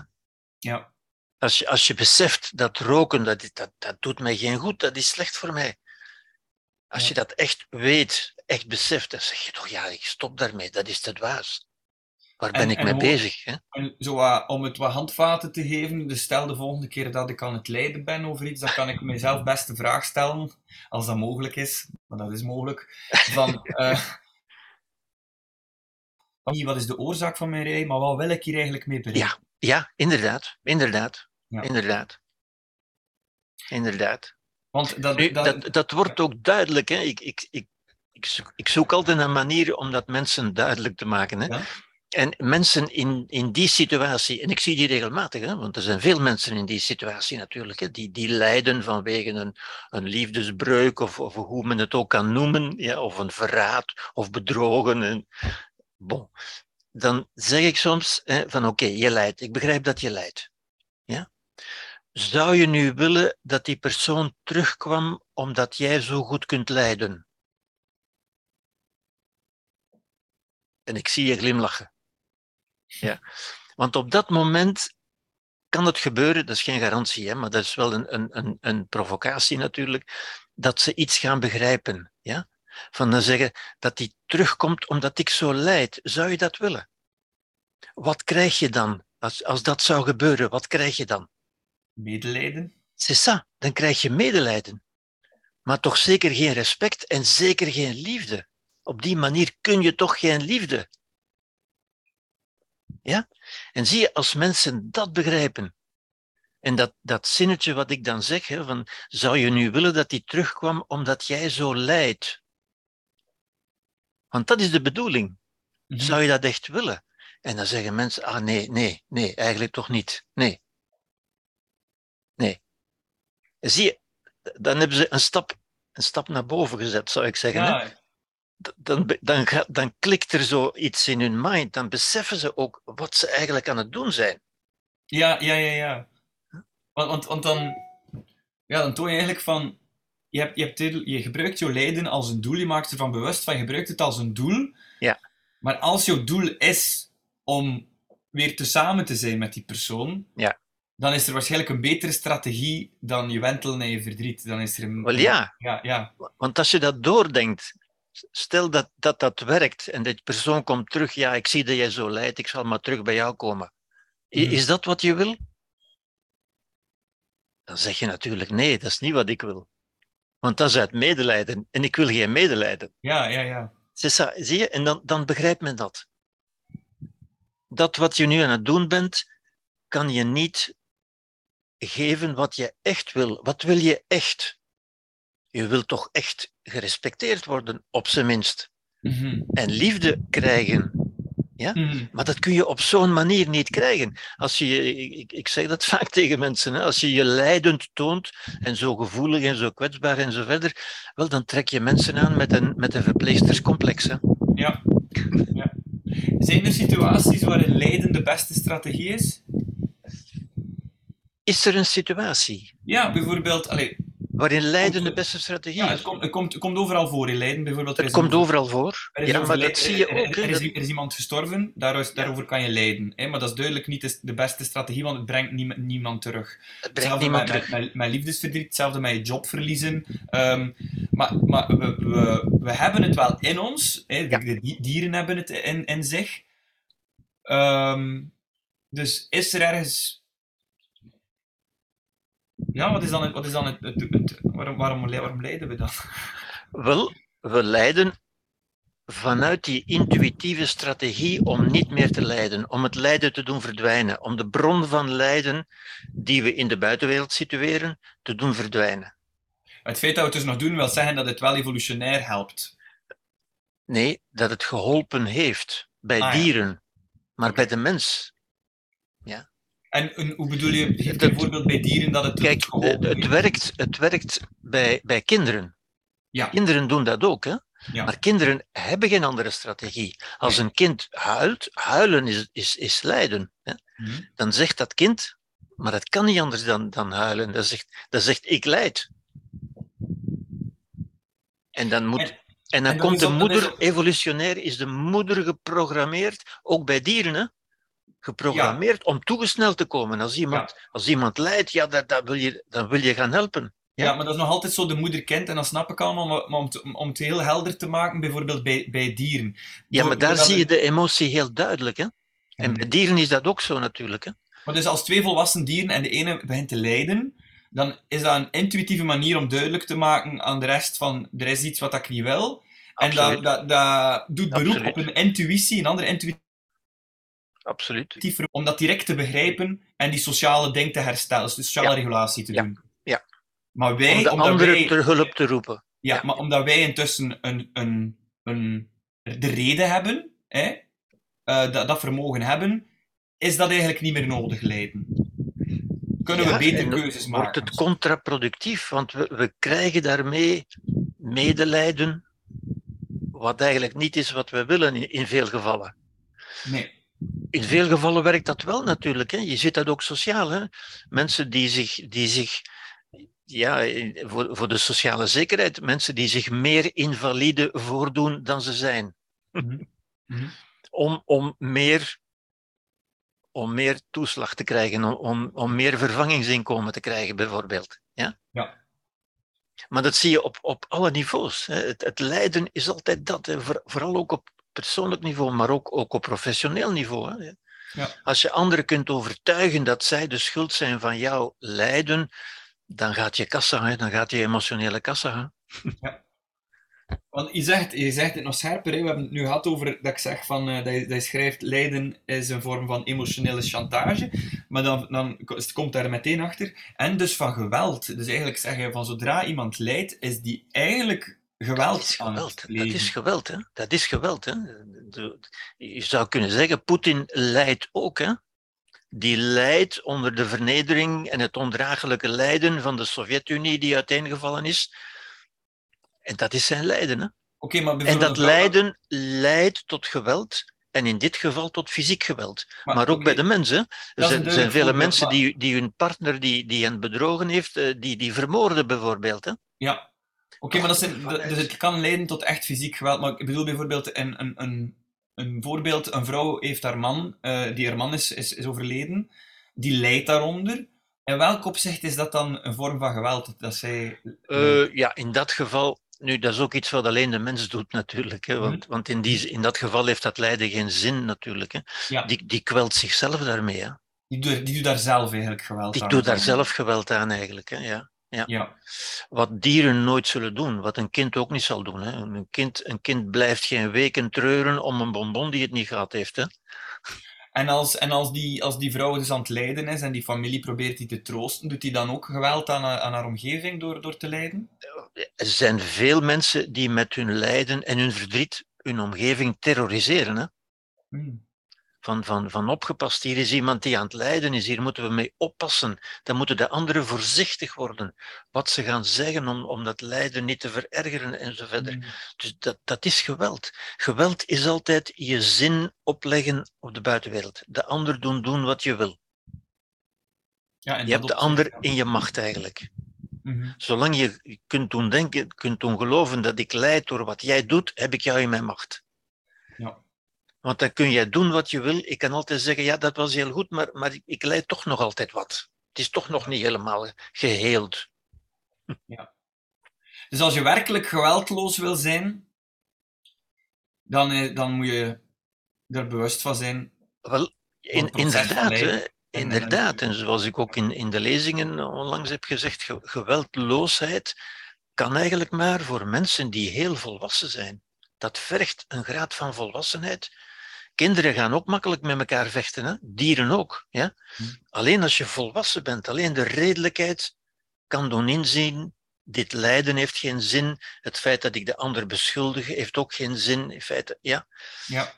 Ja. Als je, als je beseft dat roken, dat, dat, dat doet mij geen goed, dat is slecht voor mij. Als Ja. je dat echt weet, echt beseft, dan zeg je toch, ja, ik stop daarmee, dat is te dwaas. Waar ben En- ik en mee bezig? Hè? En zo, om het wat handvaten te geven, dus stel de volgende keer dat ik aan het lijden ben over iets, dan kan ik mezelf best de vraag stellen, als dat mogelijk is, maar dat is mogelijk, van niet wat is de oorzaak van mijn rij, maar wat wil ik hier eigenlijk mee bereiken? Ja, inderdaad, inderdaad, Ja. inderdaad. Inderdaad. Want dat, Nu, dat, dat, dat wordt ook duidelijk. Hè? Ik, ik, ik, ik, zoek, ik zoek altijd een manier om dat mensen duidelijk te maken. Hè? Ja. En mensen in, in die situatie, en ik zie die regelmatig, hè, want er zijn veel mensen in die situatie natuurlijk, hè, die, die lijden vanwege een, een liefdesbreuk of, of hoe men het ook kan noemen, ja, of een verraad of bedrogen. En, bon. Dan zeg ik soms hè, van oké, je lijdt, ik begrijp dat je lijdt. Ja? Zou je nu willen dat die persoon terugkwam omdat jij zo goed kunt lijden? En ik zie je glimlachen. Ja. Want op dat moment kan het gebeuren, dat is geen garantie, hè, maar dat is wel een, een, een, een provocatie natuurlijk, dat ze iets gaan begrijpen. Ja? Van dan zeggen dat die terugkomt omdat ik zo lijd. Zou je dat willen? Wat krijg je dan? Als, als dat zou gebeuren, wat krijg je dan? medelijden. C'est ça, dan krijg je medelijden. Maar toch zeker geen respect en zeker geen liefde. Op die manier kun je toch geen liefde. Ja? En zie je, als mensen dat begrijpen, en dat, dat zinnetje wat ik dan zeg, hè, van, zou je nu willen dat hij terugkwam omdat jij zo lijdt? Want dat is de bedoeling. Mhm. Zou je dat echt willen? En dan zeggen mensen, ah nee, nee, nee, eigenlijk toch niet. Nee. Nee. En zie je, dan hebben ze een stap, een stap naar boven gezet, zou ik zeggen. Ja, Dan, dan, dan klikt er zoiets in hun mind. Dan beseffen ze ook wat ze eigenlijk aan het doen zijn. ja, ja, ja. ja. Want, want, want dan, ja, dan toon je eigenlijk van, je, hebt, je, hebt, je gebruikt jouw lijden als een doel, je maakt ervan bewust van, je gebruikt het als een doel. Ja. Maar als jouw doel is om weer te samen te zijn met die persoon, Ja. dan is er waarschijnlijk een betere strategie dan je wentelen en je verdriet. Dan is er een, Wel ja, ja, ja. want als je dat doordenkt, stel dat dat, dat werkt en die persoon komt terug, ja, ik zie dat jij zo lijdt, ik zal maar terug bij jou komen. Mhm. Is dat wat je wil? dan zeg je natuurlijk nee, dat is niet wat ik wil. Want dat is uit medelijden en ik wil geen medelijden. Ja, ja, ja. Zie je? En dan, dan begrijpt men dat. Dat wat je nu aan het doen bent, kan je niet geven wat je echt wil. Wat wil je echt? Je wilt toch echt gerespecteerd worden, op zijn minst. Mhm. En liefde krijgen. Ja? Mhm. Maar dat kun je op zo'n manier niet krijgen. Als je, ik, ik zeg dat vaak tegen mensen, hè? als je je lijdend toont en zo gevoelig en zo kwetsbaar en zo verder, wel, dan trek je mensen aan met een, met een verpleegsterscomplex. Hè? Ja. ja. Zijn er situaties waarin lijden de beste strategie is? Is er een situatie Ja, bijvoorbeeld, allee, waarin lijden Komt- de beste strategie ja, het, komt, het, komt, het komt overal voor in lijden. Bijvoorbeeld, Het komt overal voor. Er is, Ja, een maar dat overlij- zie je er- ook. Er, er, is, er iemand gestorven, daar- daarover kan je lijden. Hè? Maar dat is duidelijk niet de- beste strategie, want het brengt niemand, niemand terug. Het brengt Hetzelfde niemand met, terug. met, met, met liefdesverdriet, hetzelfde met je job verliezen. Ehm, maar maar we, we, we hebben het wel in ons. Hè? De, Ja. de di- dieren hebben het in, in zich. Ehm, dus is er ergens... Ja, wat is dan het... Wat is dan het, het, het- waarom, waarom, waarom lijden we dan? Wel, we lijden vanuit die intuïtieve strategie om niet meer te lijden, om het lijden te doen verdwijnen, om de bron van lijden die we in de buitenwereld situeren, te doen verdwijnen. Het feit dat we het dus nog doen, wil zeggen dat het wel evolutionair helpt. Nee, dat het geholpen heeft bij Ah, ja. dieren, maar bij de mens. En hoe bedoel je, geef Dat- een voorbeeld bij dieren dat het Kijk, het, werkt, het werkt bij, bij kinderen. Ja. Kinderen doen dat ook, hè? Ja. Maar kinderen hebben geen andere strategie. Als een kind huilt, huilen is, is, is lijden. Hè? Mhm. Dan zegt dat kind, maar dat kan niet anders dan, dan huilen. Dat zegt, dat zegt ik lijd. En dan, moet, En- en dan en komt de is moeder, evolutionair is de moeder geprogrammeerd, ook bij dieren, hè? Geprogrammeerd om toegesneld te komen. Als iemand, als iemand lijdt, ja, dat, dat wil je, dan wil je gaan helpen. Ja, Ja. maar dat is nog altijd zo de moeder-kind, en dat snap ik allemaal, maar, maar om, het, om het heel helder te maken, bijvoorbeeld bij, bij dieren. Ja, maar daar zie je de emotie heel duidelijk. Hè? En Mhm. bij dieren is dat ook zo natuurlijk. Hè? Maar dus als twee volwassen dieren en de ene begint te lijden, dan is dat een intuïtieve manier om duidelijk te maken aan de rest van, er is iets wat ik niet wil. En dat, dat, dat doet beroep Absoluut. op een intuïtie, een andere intuïtief Absoluut. om dat direct te begrijpen en die sociale ding te herstellen, dus de sociale Ja. regulatie te Ja. doen. Ja. Maar wij, Om de anderen wij, ter hulp te roepen. Ja, maar omdat wij intussen een, een, een, de reden hebben, hè, eh, dat, dat vermogen hebben, is dat eigenlijk niet meer nodig lijden. Kunnen we beter keuzes Wordt maken. het contraproductief, want we, we krijgen daarmee medelijden, wat eigenlijk niet is wat we willen in, in veel gevallen. Nee. In veel gevallen werkt dat wel natuurlijk. Hè. Je ziet dat ook sociaal. Hè. Mensen die zich, die zich ja, voor, voor de sociale zekerheid, mensen die zich meer invalide voordoen dan ze zijn. Mhm. Mhm. Om, om, meer, om meer toeslag te krijgen, om, om, om meer vervangingsinkomen te krijgen, bijvoorbeeld. Ja? Ja. Maar dat zie je op, op alle niveaus. Hè. Het, het lijden is altijd dat, hè. Vooral ook op persoonlijk niveau, maar ook, ook op professioneel niveau. Hè. Ja. Als je anderen kunt overtuigen dat zij de schuld zijn van jouw lijden, dan gaat je kassa, hè. dan gaat je emotionele kassa. Hè. Want je zegt, je zegt het nog scherper, hè. we hebben het nu gehad over dat ik zeg van, eh, dat, je, dat je schrijft, lijden is een vorm van emotionele chantage, maar dan, dan het komt daar meteen achter, en dus van geweld. Dus eigenlijk zeggen van zodra iemand lijdt, is die eigenlijk geweld Dat is geweld. Dat is geweld, hè? Dat is geweld, hè? Je zou kunnen zeggen, Poetin lijdt ook, hè? Die lijdt onder de vernedering en het ondraaglijke lijden van de Sovjet-Unie die uiteengevallen is. En dat is zijn lijden, hè? Oké, maar En dat lijden leidt tot geweld. En in dit geval tot fysiek geweld. Maar, ook bij de mensen. Er zijn, zijn vele mensen die, die hun partner die, die hen bedrogen heeft, eh, die, die vermoorden bijvoorbeeld. Hè? Ja. Oké, maar dat zijn, dat- dus het kan leiden tot echt fysiek geweld. Maar ik bedoel bijvoorbeeld een, een, een, een voorbeeld. Een vrouw heeft haar man, eh, die haar man is, is, is overleden. Die lijdt daaronder. In welk opzicht is dat dan een vorm van geweld? Dat zij... Eh, ja, in dat geval, nu dat is ook iets wat alleen de mens doet natuurlijk. Hè, want Mhm. want in, die, in dat geval heeft dat lijden geen zin natuurlijk. Hè. ja. Die, die kwelt zichzelf daarmee. Hè. Die doet, die doet daar zelf eigenlijk geweld Die aan. doet daar zelf geweld aan eigenlijk. Hè? Ja. Ja. Wat dieren nooit zullen doen, wat een kind ook niet zal doen. Hè? Een, kind, een kind blijft geen weken treuren om een bonbon die het niet gehad heeft. Hè? En, als, en als, die, als die vrouw dus aan het lijden is en die familie probeert die te troosten, doet die dan ook geweld aan, aan haar omgeving door, door te lijden? Er zijn veel mensen die met hun lijden en hun verdriet hun omgeving terroriseren. Hè? Hmm. Van, van, van opgepast, hier is iemand die aan het lijden is, hier moeten we mee oppassen. Dan moeten de anderen voorzichtig worden wat ze gaan zeggen om, om dat lijden niet te verergeren en zo verder. Hmm. Dus dat, dat is geweld. Geweld is altijd je zin opleggen op de buitenwereld. De ander doen doen wat je wil. Ja, en Je hebt de ander in je macht eigenlijk. Mhm. Zolang je kunt doen denken, kunt doen geloven dat ik leid door wat jij doet, heb ik jou in mijn macht. Ja. Want dan kun jij doen wat je wil. Ik kan altijd zeggen, ja, dat was heel goed, maar, maar ik, leid toch nog altijd wat. Het is toch nog niet helemaal geheeld. Dus als je werkelijk geweldloos wil zijn, dan, eh, dan moet je er bewust van zijn. Wel, in, inderdaad, hè, inderdaad. En zoals ik ook in, in de lezingen onlangs heb gezegd, ge- geweldloosheid kan eigenlijk maar voor mensen die heel volwassen zijn. Dat vergt een graad van volwassenheid. Kinderen gaan ook makkelijk met elkaar vechten, hè? dieren ook. Ja? Hm. Alleen als je volwassen bent, alleen de redelijkheid kan doen inzien, dit lijden heeft geen zin, het feit dat ik de ander beschuldig heeft ook geen zin. In feite, ja. Ja.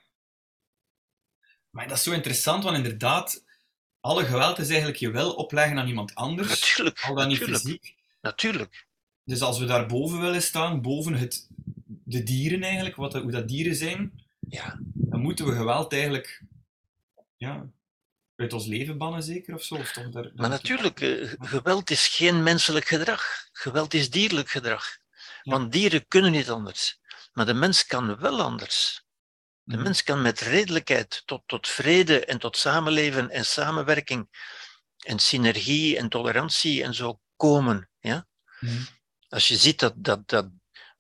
Maar dat is zo interessant, want inderdaad, alle geweld is eigenlijk je wil opleggen aan iemand anders, Natuurlijk, al dan niet natuurlijk, fysiek. natuurlijk. Dus als we daar boven willen staan, boven het, de dieren eigenlijk, wat, hoe dat dieren zijn, Ja. dan moeten we geweld eigenlijk ja, uit ons leven bannen, zeker of zo. Of toch daar, Maar natuurlijk, eh, geweld is geen menselijk gedrag. Geweld is dierlijk gedrag. Ja. Want dieren kunnen niet anders. Maar de mens kan wel anders. De Mhm. mens kan met redelijkheid tot, tot vrede en tot samenleven en samenwerking en synergie en tolerantie en zo komen. Ja? Mhm. Als je ziet dat, dat, dat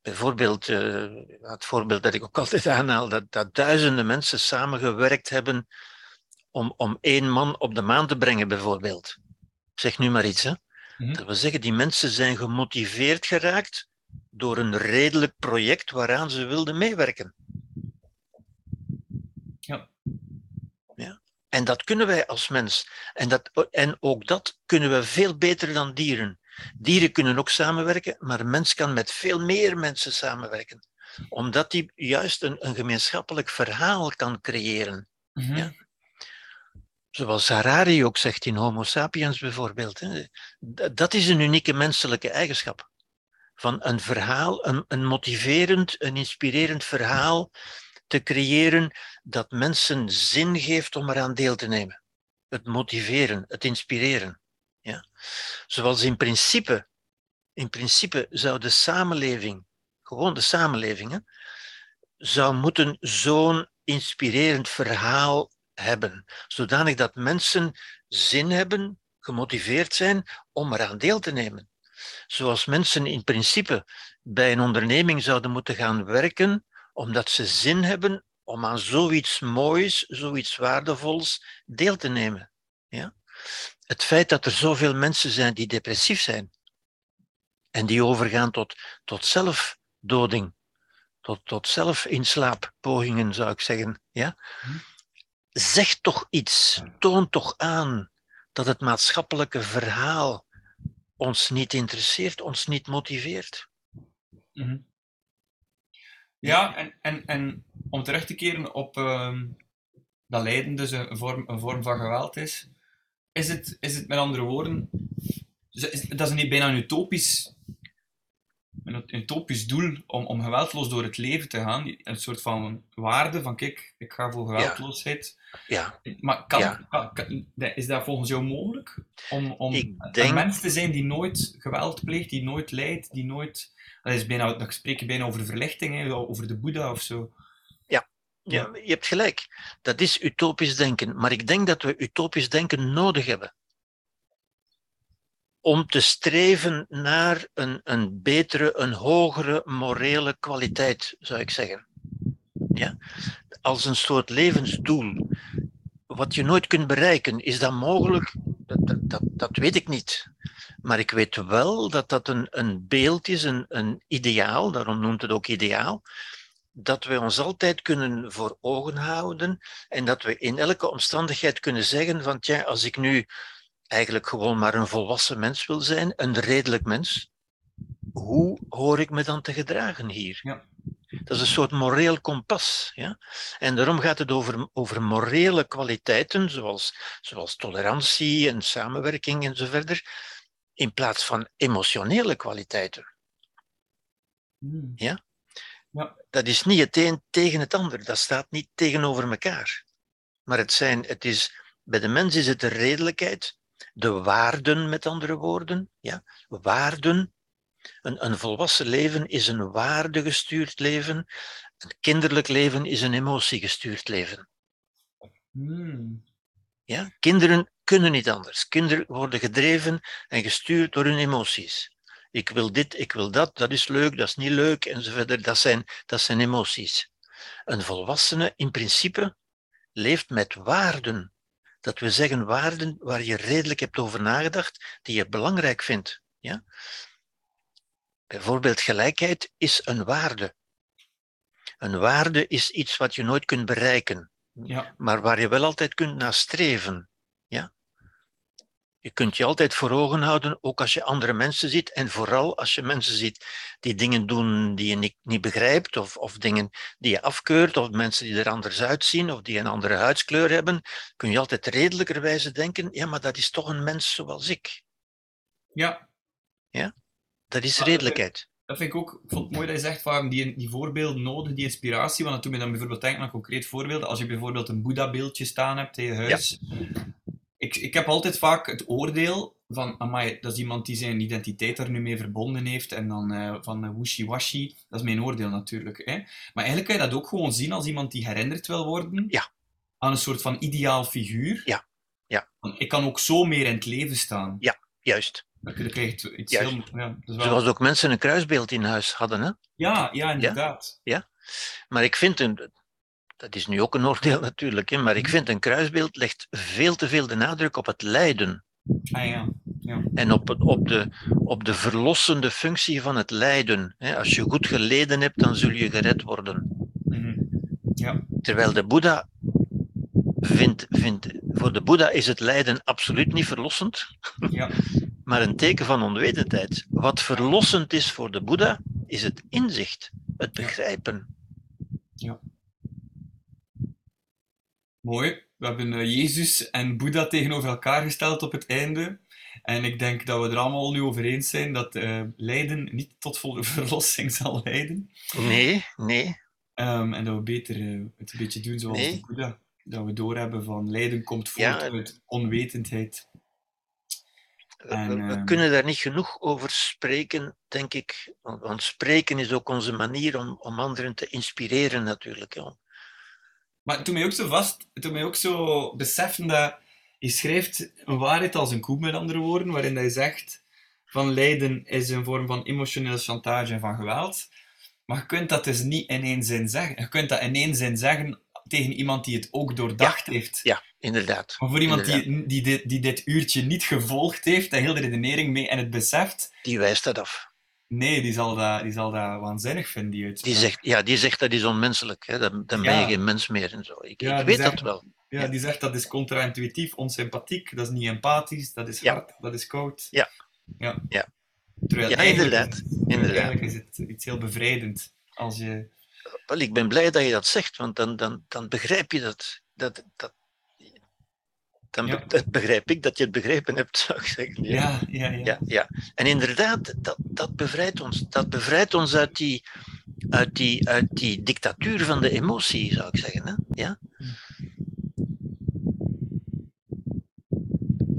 bijvoorbeeld, eh, het voorbeeld dat ik ook altijd aanhaal, dat, dat duizenden mensen samengewerkt hebben om, om één man op de maan te brengen, bijvoorbeeld. Ik zeg nu maar iets. Hè? Mhm. Dat wil zeggen, die mensen zijn gemotiveerd geraakt door een redelijk project waaraan ze wilden meewerken. Ja. ja. En dat kunnen wij als mens. En, dat, en ook dat kunnen we veel beter dan dieren. Dieren kunnen ook samenwerken, maar een mens kan met veel meer mensen samenwerken. Omdat hij juist een, een gemeenschappelijk verhaal kan creëren. Mhm. Ja. Zoals Harari ook zegt in Homo sapiens bijvoorbeeld. Hè. Dat is een unieke menselijke eigenschap. Van een verhaal, een, een motiverend, een inspirerend verhaal te creëren dat mensen zin geeft om eraan deel te nemen. Het motiveren, het inspireren. Ja. Zoals in principe, in principe zou de samenleving, gewoon de samenleving, zou moeten zo'n inspirerend verhaal hebben, zodanig dat mensen zin hebben, gemotiveerd zijn om eraan deel te nemen. Zoals mensen in principe bij een onderneming zouden moeten gaan werken, omdat ze zin hebben om aan zoiets moois, zoiets waardevols deel te nemen. Ja? Het feit dat er zoveel mensen zijn die depressief zijn en die overgaan tot, tot zelfdoding, tot, tot zelfinslaappogingen zou ik zeggen, ja? Zegt toch iets, toont toch aan dat het maatschappelijke verhaal ons niet interesseert, ons niet motiveert. Mhm. Ja, en, en, en om terug te keren op ehm, dat lijden dus een vorm, een vorm van geweld is, is het, is het met andere woorden, is- dat is niet bijna een utopisch, een utopisch doel om, om geweldloos door het leven te gaan, een soort van waarde van kijk, ik ga voor geweldloosheid. Ja, Maar kan, Ja. kan- kan- is dat volgens jou mogelijk? Om, om Ik een denk- mens te zijn die nooit geweld pleegt, die nooit lijdt, die nooit... Dat is bijna, dat spreek je bijna over verlichting, hè, over de Boeddha of zo. Ja, je hebt gelijk. Dat is utopisch denken. Maar ik denk dat we utopisch denken nodig hebben. Om te streven naar een, een betere, een hogere morele kwaliteit, zou ik zeggen. Ja? Als een soort levensdoel. wat je nooit kunt bereiken. Is dat mogelijk? Dat, dat, dat, dat weet ik niet. Maar ik weet wel dat dat een, een beeld is, een, een ideaal, daarom noemt het ook ideaal, dat we ons altijd kunnen voor ogen houden en dat we in elke omstandigheid kunnen zeggen van, tja, als ik nu eigenlijk gewoon maar een volwassen mens wil zijn, een redelijk mens, hoe hoor ik me dan te gedragen hier? Ja. Dat is een soort moreel kompas. Ja? En daarom gaat het over, over morele kwaliteiten, zoals, zoals tolerantie en samenwerking en zo verder, in plaats van emotionele kwaliteiten. Hmm. Ja? Ja. Dat is niet het een tegen het ander, dat staat niet tegenover elkaar. Maar het, zijn, het is, bij de mens is het de redelijkheid, de waarden met andere woorden. Ja? Waarden. Een, een volwassen leven is een waardegestuurd leven. Een kinderlijk leven is een emotiegestuurd leven. Hmm. Ja? Kinderen kunnen niet anders. Kinderen worden gedreven en gestuurd door hun emoties. Ik wil dit, ik wil dat, dat is leuk, dat is niet leuk enzovoort. Dat zijn, dat zijn emoties. Een volwassene in principe leeft met waarden. Dat we zeggen waarden waar je redelijk hebt over nagedacht, die je belangrijk vindt. Ja? Bijvoorbeeld gelijkheid is een waarde. Een waarde is iets wat je nooit kunt bereiken, Ja. maar waar je wel altijd kunt naar streven. Ja? Je kunt je altijd voor ogen houden, ook als je andere mensen ziet, en vooral als je mensen ziet die dingen doen die je niet, niet begrijpt, of, of dingen die je afkeurt, of mensen die er anders uitzien, of die een andere huidskleur hebben, kun je altijd redelijkerwijze denken, ja, maar dat is toch een mens zoals ik. ja, Dat is dat redelijkheid. dat vind ik ook ik vond het mooi dat je zegt van die, die voorbeelden nodig, die inspiratie. Want doet me dan bijvoorbeeld denken aan concreet voorbeelden. Als je bijvoorbeeld een Boeddha-beeldje staan hebt in je huis. Ik, ik heb altijd vaak het oordeel van, amai, dat is iemand die zijn identiteit daar nu mee verbonden heeft. En dan eh, van uh, wishy-washy. Dat is mijn oordeel natuurlijk. Hè. Maar eigenlijk kan je dat ook gewoon zien als iemand die herinnerd wil worden. Ja. Aan een soort van ideaal figuur. Ja. Ja. Ik kan ook zo meer in het leven staan. Juist. Dan krijg je iets Juist. heel... Ja, wel- Zoals ook mensen een kruisbeeld in huis hadden. Hè? ja, ja, inderdaad. Maar ik vind een, dat is nu ook een oordeel natuurlijk, hè, maar ik vind een kruisbeeld legt veel te veel de nadruk op het lijden Ah ja. ja. en op, op, de, op de verlossende functie van het lijden. Hè. Als je goed geleden hebt, dan zul je gered worden. Mhm. Ja. Terwijl de Boeddha vindt, vindt, voor de Boeddha is het lijden absoluut niet verlossend, Ja. maar een teken van onwetendheid. Wat verlossend is voor de Boeddha, is het inzicht, het begrijpen. Mooi. We hebben eh, Jezus en Boeddha tegenover elkaar gesteld op het einde. En ik denk dat we er allemaal nu over eens zijn dat eh, lijden niet tot volle verlossing zal leiden. Nee, nee. Ehm, en dat we beter eh, het een beetje doen zoals Nee. de Boeddha. Dat we doorhebben van lijden komt voort Ja. uit onwetendheid. We- En, we, we eh, kunnen daar niet genoeg over spreken, denk ik. Want, spreken is ook onze manier om, om anderen te inspireren, natuurlijk. Maar het doet mij ook zo vast, doet mij ook zo beseffen dat je schrijft een waarheid als een koe, met andere woorden, waarin je zegt van lijden is een vorm van emotionele chantage en van geweld. Maar je kunt dat dus niet in één zin zeggen. Je kunt dat in één zin zeggen tegen iemand die het ook doordacht heeft. Ja, inderdaad. Maar voor iemand die, die, dit, die dit uurtje niet gevolgd heeft en heel de redenering mee en het beseft, Die wijst dat af. Nee, die zal dat, die zal dat waanzinnig vinden, die uitspraak. Die zegt, ja, die zegt dat is onmenselijk. Hè. Dan, dan ben Ja. je geen mens meer en zo. Ik, Ja, ik weet zegt- dat wel. Ja, die zegt dat is contra-intuïtief, onsympathiek, dat is niet empathisch, dat is hard, dat is koud. Ja. Ja. Ja. Terwijl Ja, inderdaad. inderdaad. Eigenlijk is het iets heel bevrijdend als je... Wel, ik ben blij dat je dat zegt, want dan, dan, dan begrijp je dat. dat, dat dan Ja. dat begrijp ik dat je het begrepen hebt, zou ik zeggen. Ja, ja, ja. ja, ja. En inderdaad, dat, dat bevrijdt ons. Dat bevrijdt ons uit die, uit, die, uit die dictatuur van de emotie, zou ik zeggen. Hè? Ja?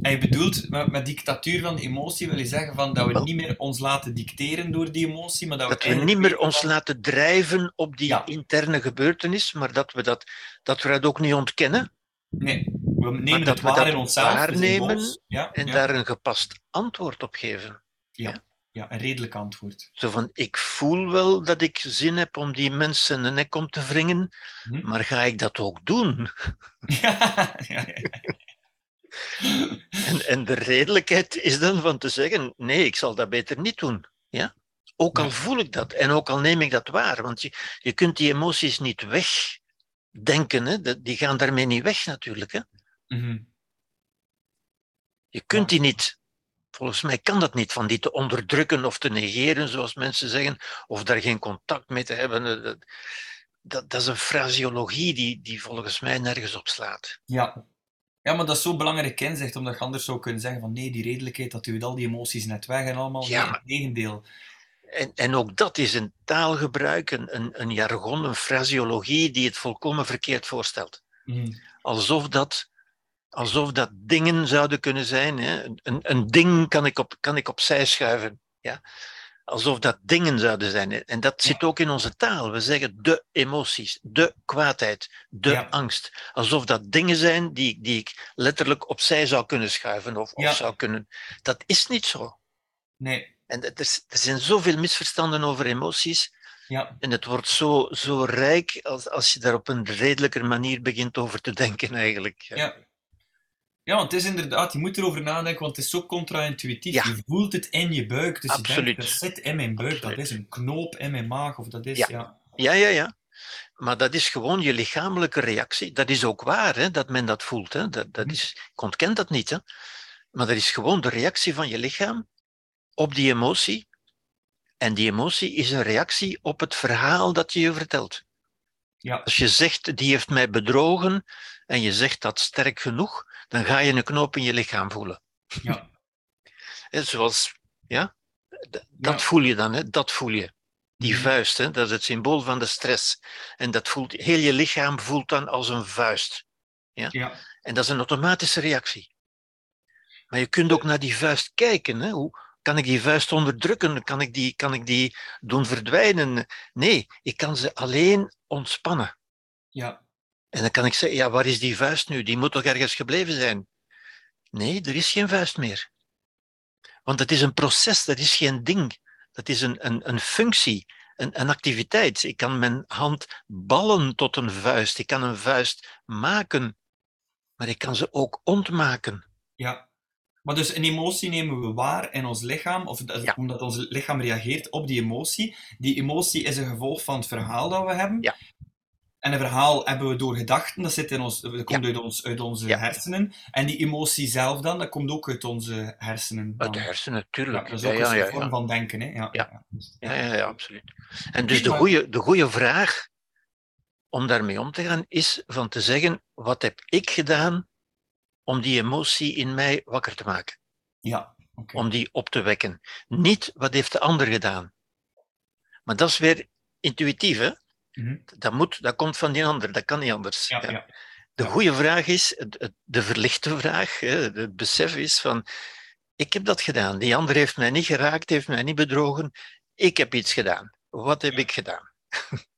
En je bedoelt, met, met dictatuur van de emotie wil je zeggen van dat we Wel. niet meer ons laten dicteren door die emotie, maar dat we Dat we eigenlijk niet meer ons van- laten drijven op die Ja. interne gebeurtenis, maar dat we dat, dat we dat ook niet ontkennen Nee, we nemen dat het waar dat in onszelf. waarnemen ja, en ja, daar een gepast antwoord op geven. ja, Ja, een redelijk antwoord. Zo van, ik voel wel dat ik zin heb om die mensen de nek om te wringen, Hm? maar ga ik dat ook doen? Ja. En, en de redelijkheid is dan van te zeggen, nee, ik zal dat beter niet doen. Ja? Ook al voel ik dat en ook al neem ik dat waar, want je, je kunt die emoties niet wegdenken, hè? Die gaan daarmee niet weg natuurlijk. Hè? Mhm. Je kunt die niet, volgens mij kan dat niet, van die te onderdrukken of te negeren, zoals mensen zeggen, of daar geen contact mee te hebben. eh, Dat, dat, dat is een fraseologie die, die volgens mij nergens op slaat. Ja. Ja, maar dat is zo belangrijk inzicht, omdat je anders zou kunnen zeggen van nee, die redelijkheid, dat duwt al die emoties net weg en allemaal. Ja, Nee, maar- tegendeel. En, en ook dat is een taalgebruik, een, een, een jargon, een fraseologie die het volkomen verkeerd voorstelt. Mhm. Alsof dat, alsof dat dingen zouden kunnen zijn. Hè? Een, een, ding kan ik, op, kan ik opzij schuiven. Ja? Alsof dat dingen zouden zijn. En dat zit ook in onze taal. We zeggen de emoties, de kwaadheid, de Ja. angst. Alsof dat dingen zijn die, die ik letterlijk opzij zou kunnen schuiven of, zou kunnen. Dat is niet zo. Nee, En er, er zijn zoveel misverstanden over emoties. ja. En het wordt zo, zo rijk als, als je daar op een redelijker manier begint over te denken, eigenlijk. Ja. Ja. Want het is inderdaad, je moet erover nadenken, want het is zo contra-intuïtief. Ja. Je voelt het in je buik, dus je denkt, dat zit in mijn buik, Absoluut. dat is een knoop in mijn maag, of dat is, Ja. ja. ja, ja, ja. Maar dat is gewoon je lichamelijke reactie. Dat is ook waar, hè, dat men dat voelt. Hè. Dat, dat Hm. is, ik ontken dat niet. Hè. Maar dat is gewoon de reactie van je lichaam op die emotie. En die emotie is een reactie op het verhaal dat je je vertelt. Ja, Als je zegt, die heeft mij bedrogen, en je zegt dat sterk genoeg, dan ga je een knoop in je lichaam voelen. ja, Hè, zoals, ja, dat Ja. voel je dan, hè, dat voel je. Die Mhm. vuist, hè, dat is het symbool van de stress. En dat voelt, heel je lichaam voelt dan als een vuist. ja, En dat is een automatische reactie. Maar je kunt ook naar die vuist kijken. Hè. Hoe kan ik die vuist onderdrukken? Kan ik die, kan ik die doen verdwijnen? Nee, ik kan ze alleen ontspannen. ja, En dan kan ik zeggen, ja, waar is die vuist nu? Die moet toch ergens gebleven zijn? Nee, er is geen vuist meer. Want het is een proces, dat is geen ding. Dat is een, een, een functie, een, een activiteit. Ik kan mijn hand ballen tot een vuist. Ik kan een vuist maken, maar ik kan ze ook ontmaken. ja. Maar dus een emotie nemen we waar in ons lichaam, of dat, Ja. omdat ons lichaam reageert op die emotie. Die emotie is een gevolg van het verhaal dat we hebben. Ja. En een verhaal hebben we door gedachten, dat, zit in ons, dat komt uit, ons, uit onze Ja. hersenen. En die emotie zelf dan, dat komt ook uit onze hersenen. Uit de hersenen, Ja, natuurlijk. dat is ook een vorm van denken. Hè? Ja, Ja. ja. Absoluut. En dus de goede, de goede vraag om daarmee om te gaan is van te zeggen, wat heb ik gedaan om die emotie in mij wakker te maken? ja. om die op te wekken. Niet wat heeft de ander gedaan. Maar dat is weer intuïtief, hè? Mhm. Dat, moet, dat komt van die ander, dat kan niet anders. Ja, Ja. De goede vraag is, de verlichte vraag, het besef is van, ik heb dat gedaan, die ander heeft mij niet geraakt, heeft mij niet bedrogen, ik heb iets gedaan. Wat heb ik gedaan?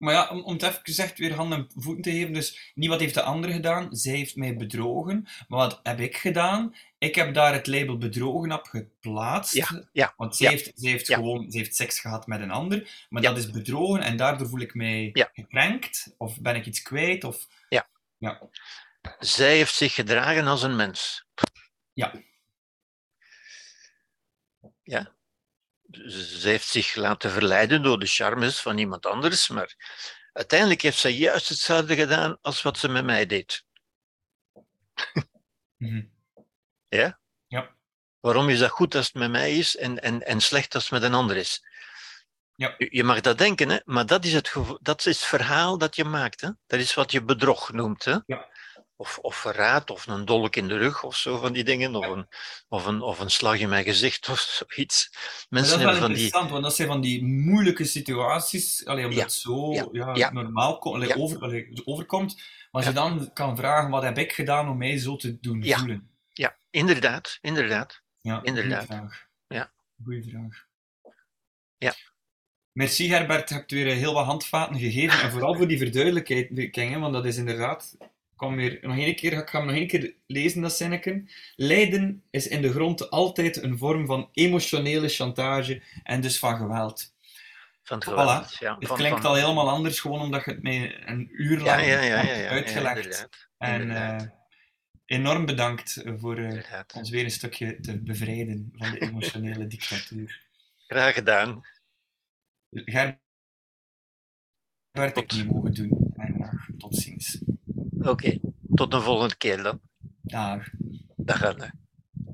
Maar ja, om, om het even gezegd weer handen en voeten te geven. Dus niet wat heeft de ander gedaan, zij heeft mij bedrogen. Maar wat heb ik gedaan? Ik heb daar het label bedrogen op geplaatst. Ja, ja, Want zij ja. heeft, zij heeft gewoon zij heeft seks gehad met een ander. Maar dat is bedrogen en daardoor voel ik mij gekrenkt. Of ben ik iets kwijt. Of... Ja. Ja. Zij heeft zich gedragen als een mens. Ja. Ja. Ze heeft zich laten verleiden door de charmes van iemand anders, maar uiteindelijk heeft zij juist hetzelfde gedaan als wat ze met mij deed. Mhm. Ja? Ja. Waarom is dat goed als het met mij is en, en, en slecht als het met een ander is? Ja. Je je mag dat denken, hè? maar dat is, het gevo- dat is het verhaal dat je maakt. Hè? Dat is wat je bedrog noemt. Hè? Ja. Of, of verraad, of een dolk in de rug, of zo van die dingen. Of, een, of, een, of een slag in mijn gezicht, of zoiets. Mensen dat is wel hebben van die... interessant, want dat zijn van die moeilijke situaties, allee, omdat Ja. het zo Ja. ja, Ja. normaal allee, over, allee, overkomt. Maar als je dan kan vragen, wat heb ik gedaan om mij zo te doen Ja. voelen? Ja, inderdaad, inderdaad. Ja, Inderdaad. Goeie vraag. Ja. Goeie vraag. Ja. Merci Herbert, je hebt weer heel wat handvaten gegeven. En vooral voor die verduidelijking, want dat is inderdaad kom weer nog één keer, ik ga hem nog één keer lezen, dat zinnetje. Lijden is in de grond altijd een vorm van emotionele chantage en dus van geweld. Van het Voilà. ja. Het Van- klinkt van- al helemaal anders, gewoon omdat je het mij een uur lang ja, ja, ja, uitgelegd. inderdaad. en inderdaad, eh, enorm bedankt voor eh, ons weer een stukje te bevrijden van de emotionele dictatuur. Graag gedaan. Gerbert, ik niet mogen doen. En graag tot ziens. Oké, tot de volgende keer dan. Dag. Dag Anne.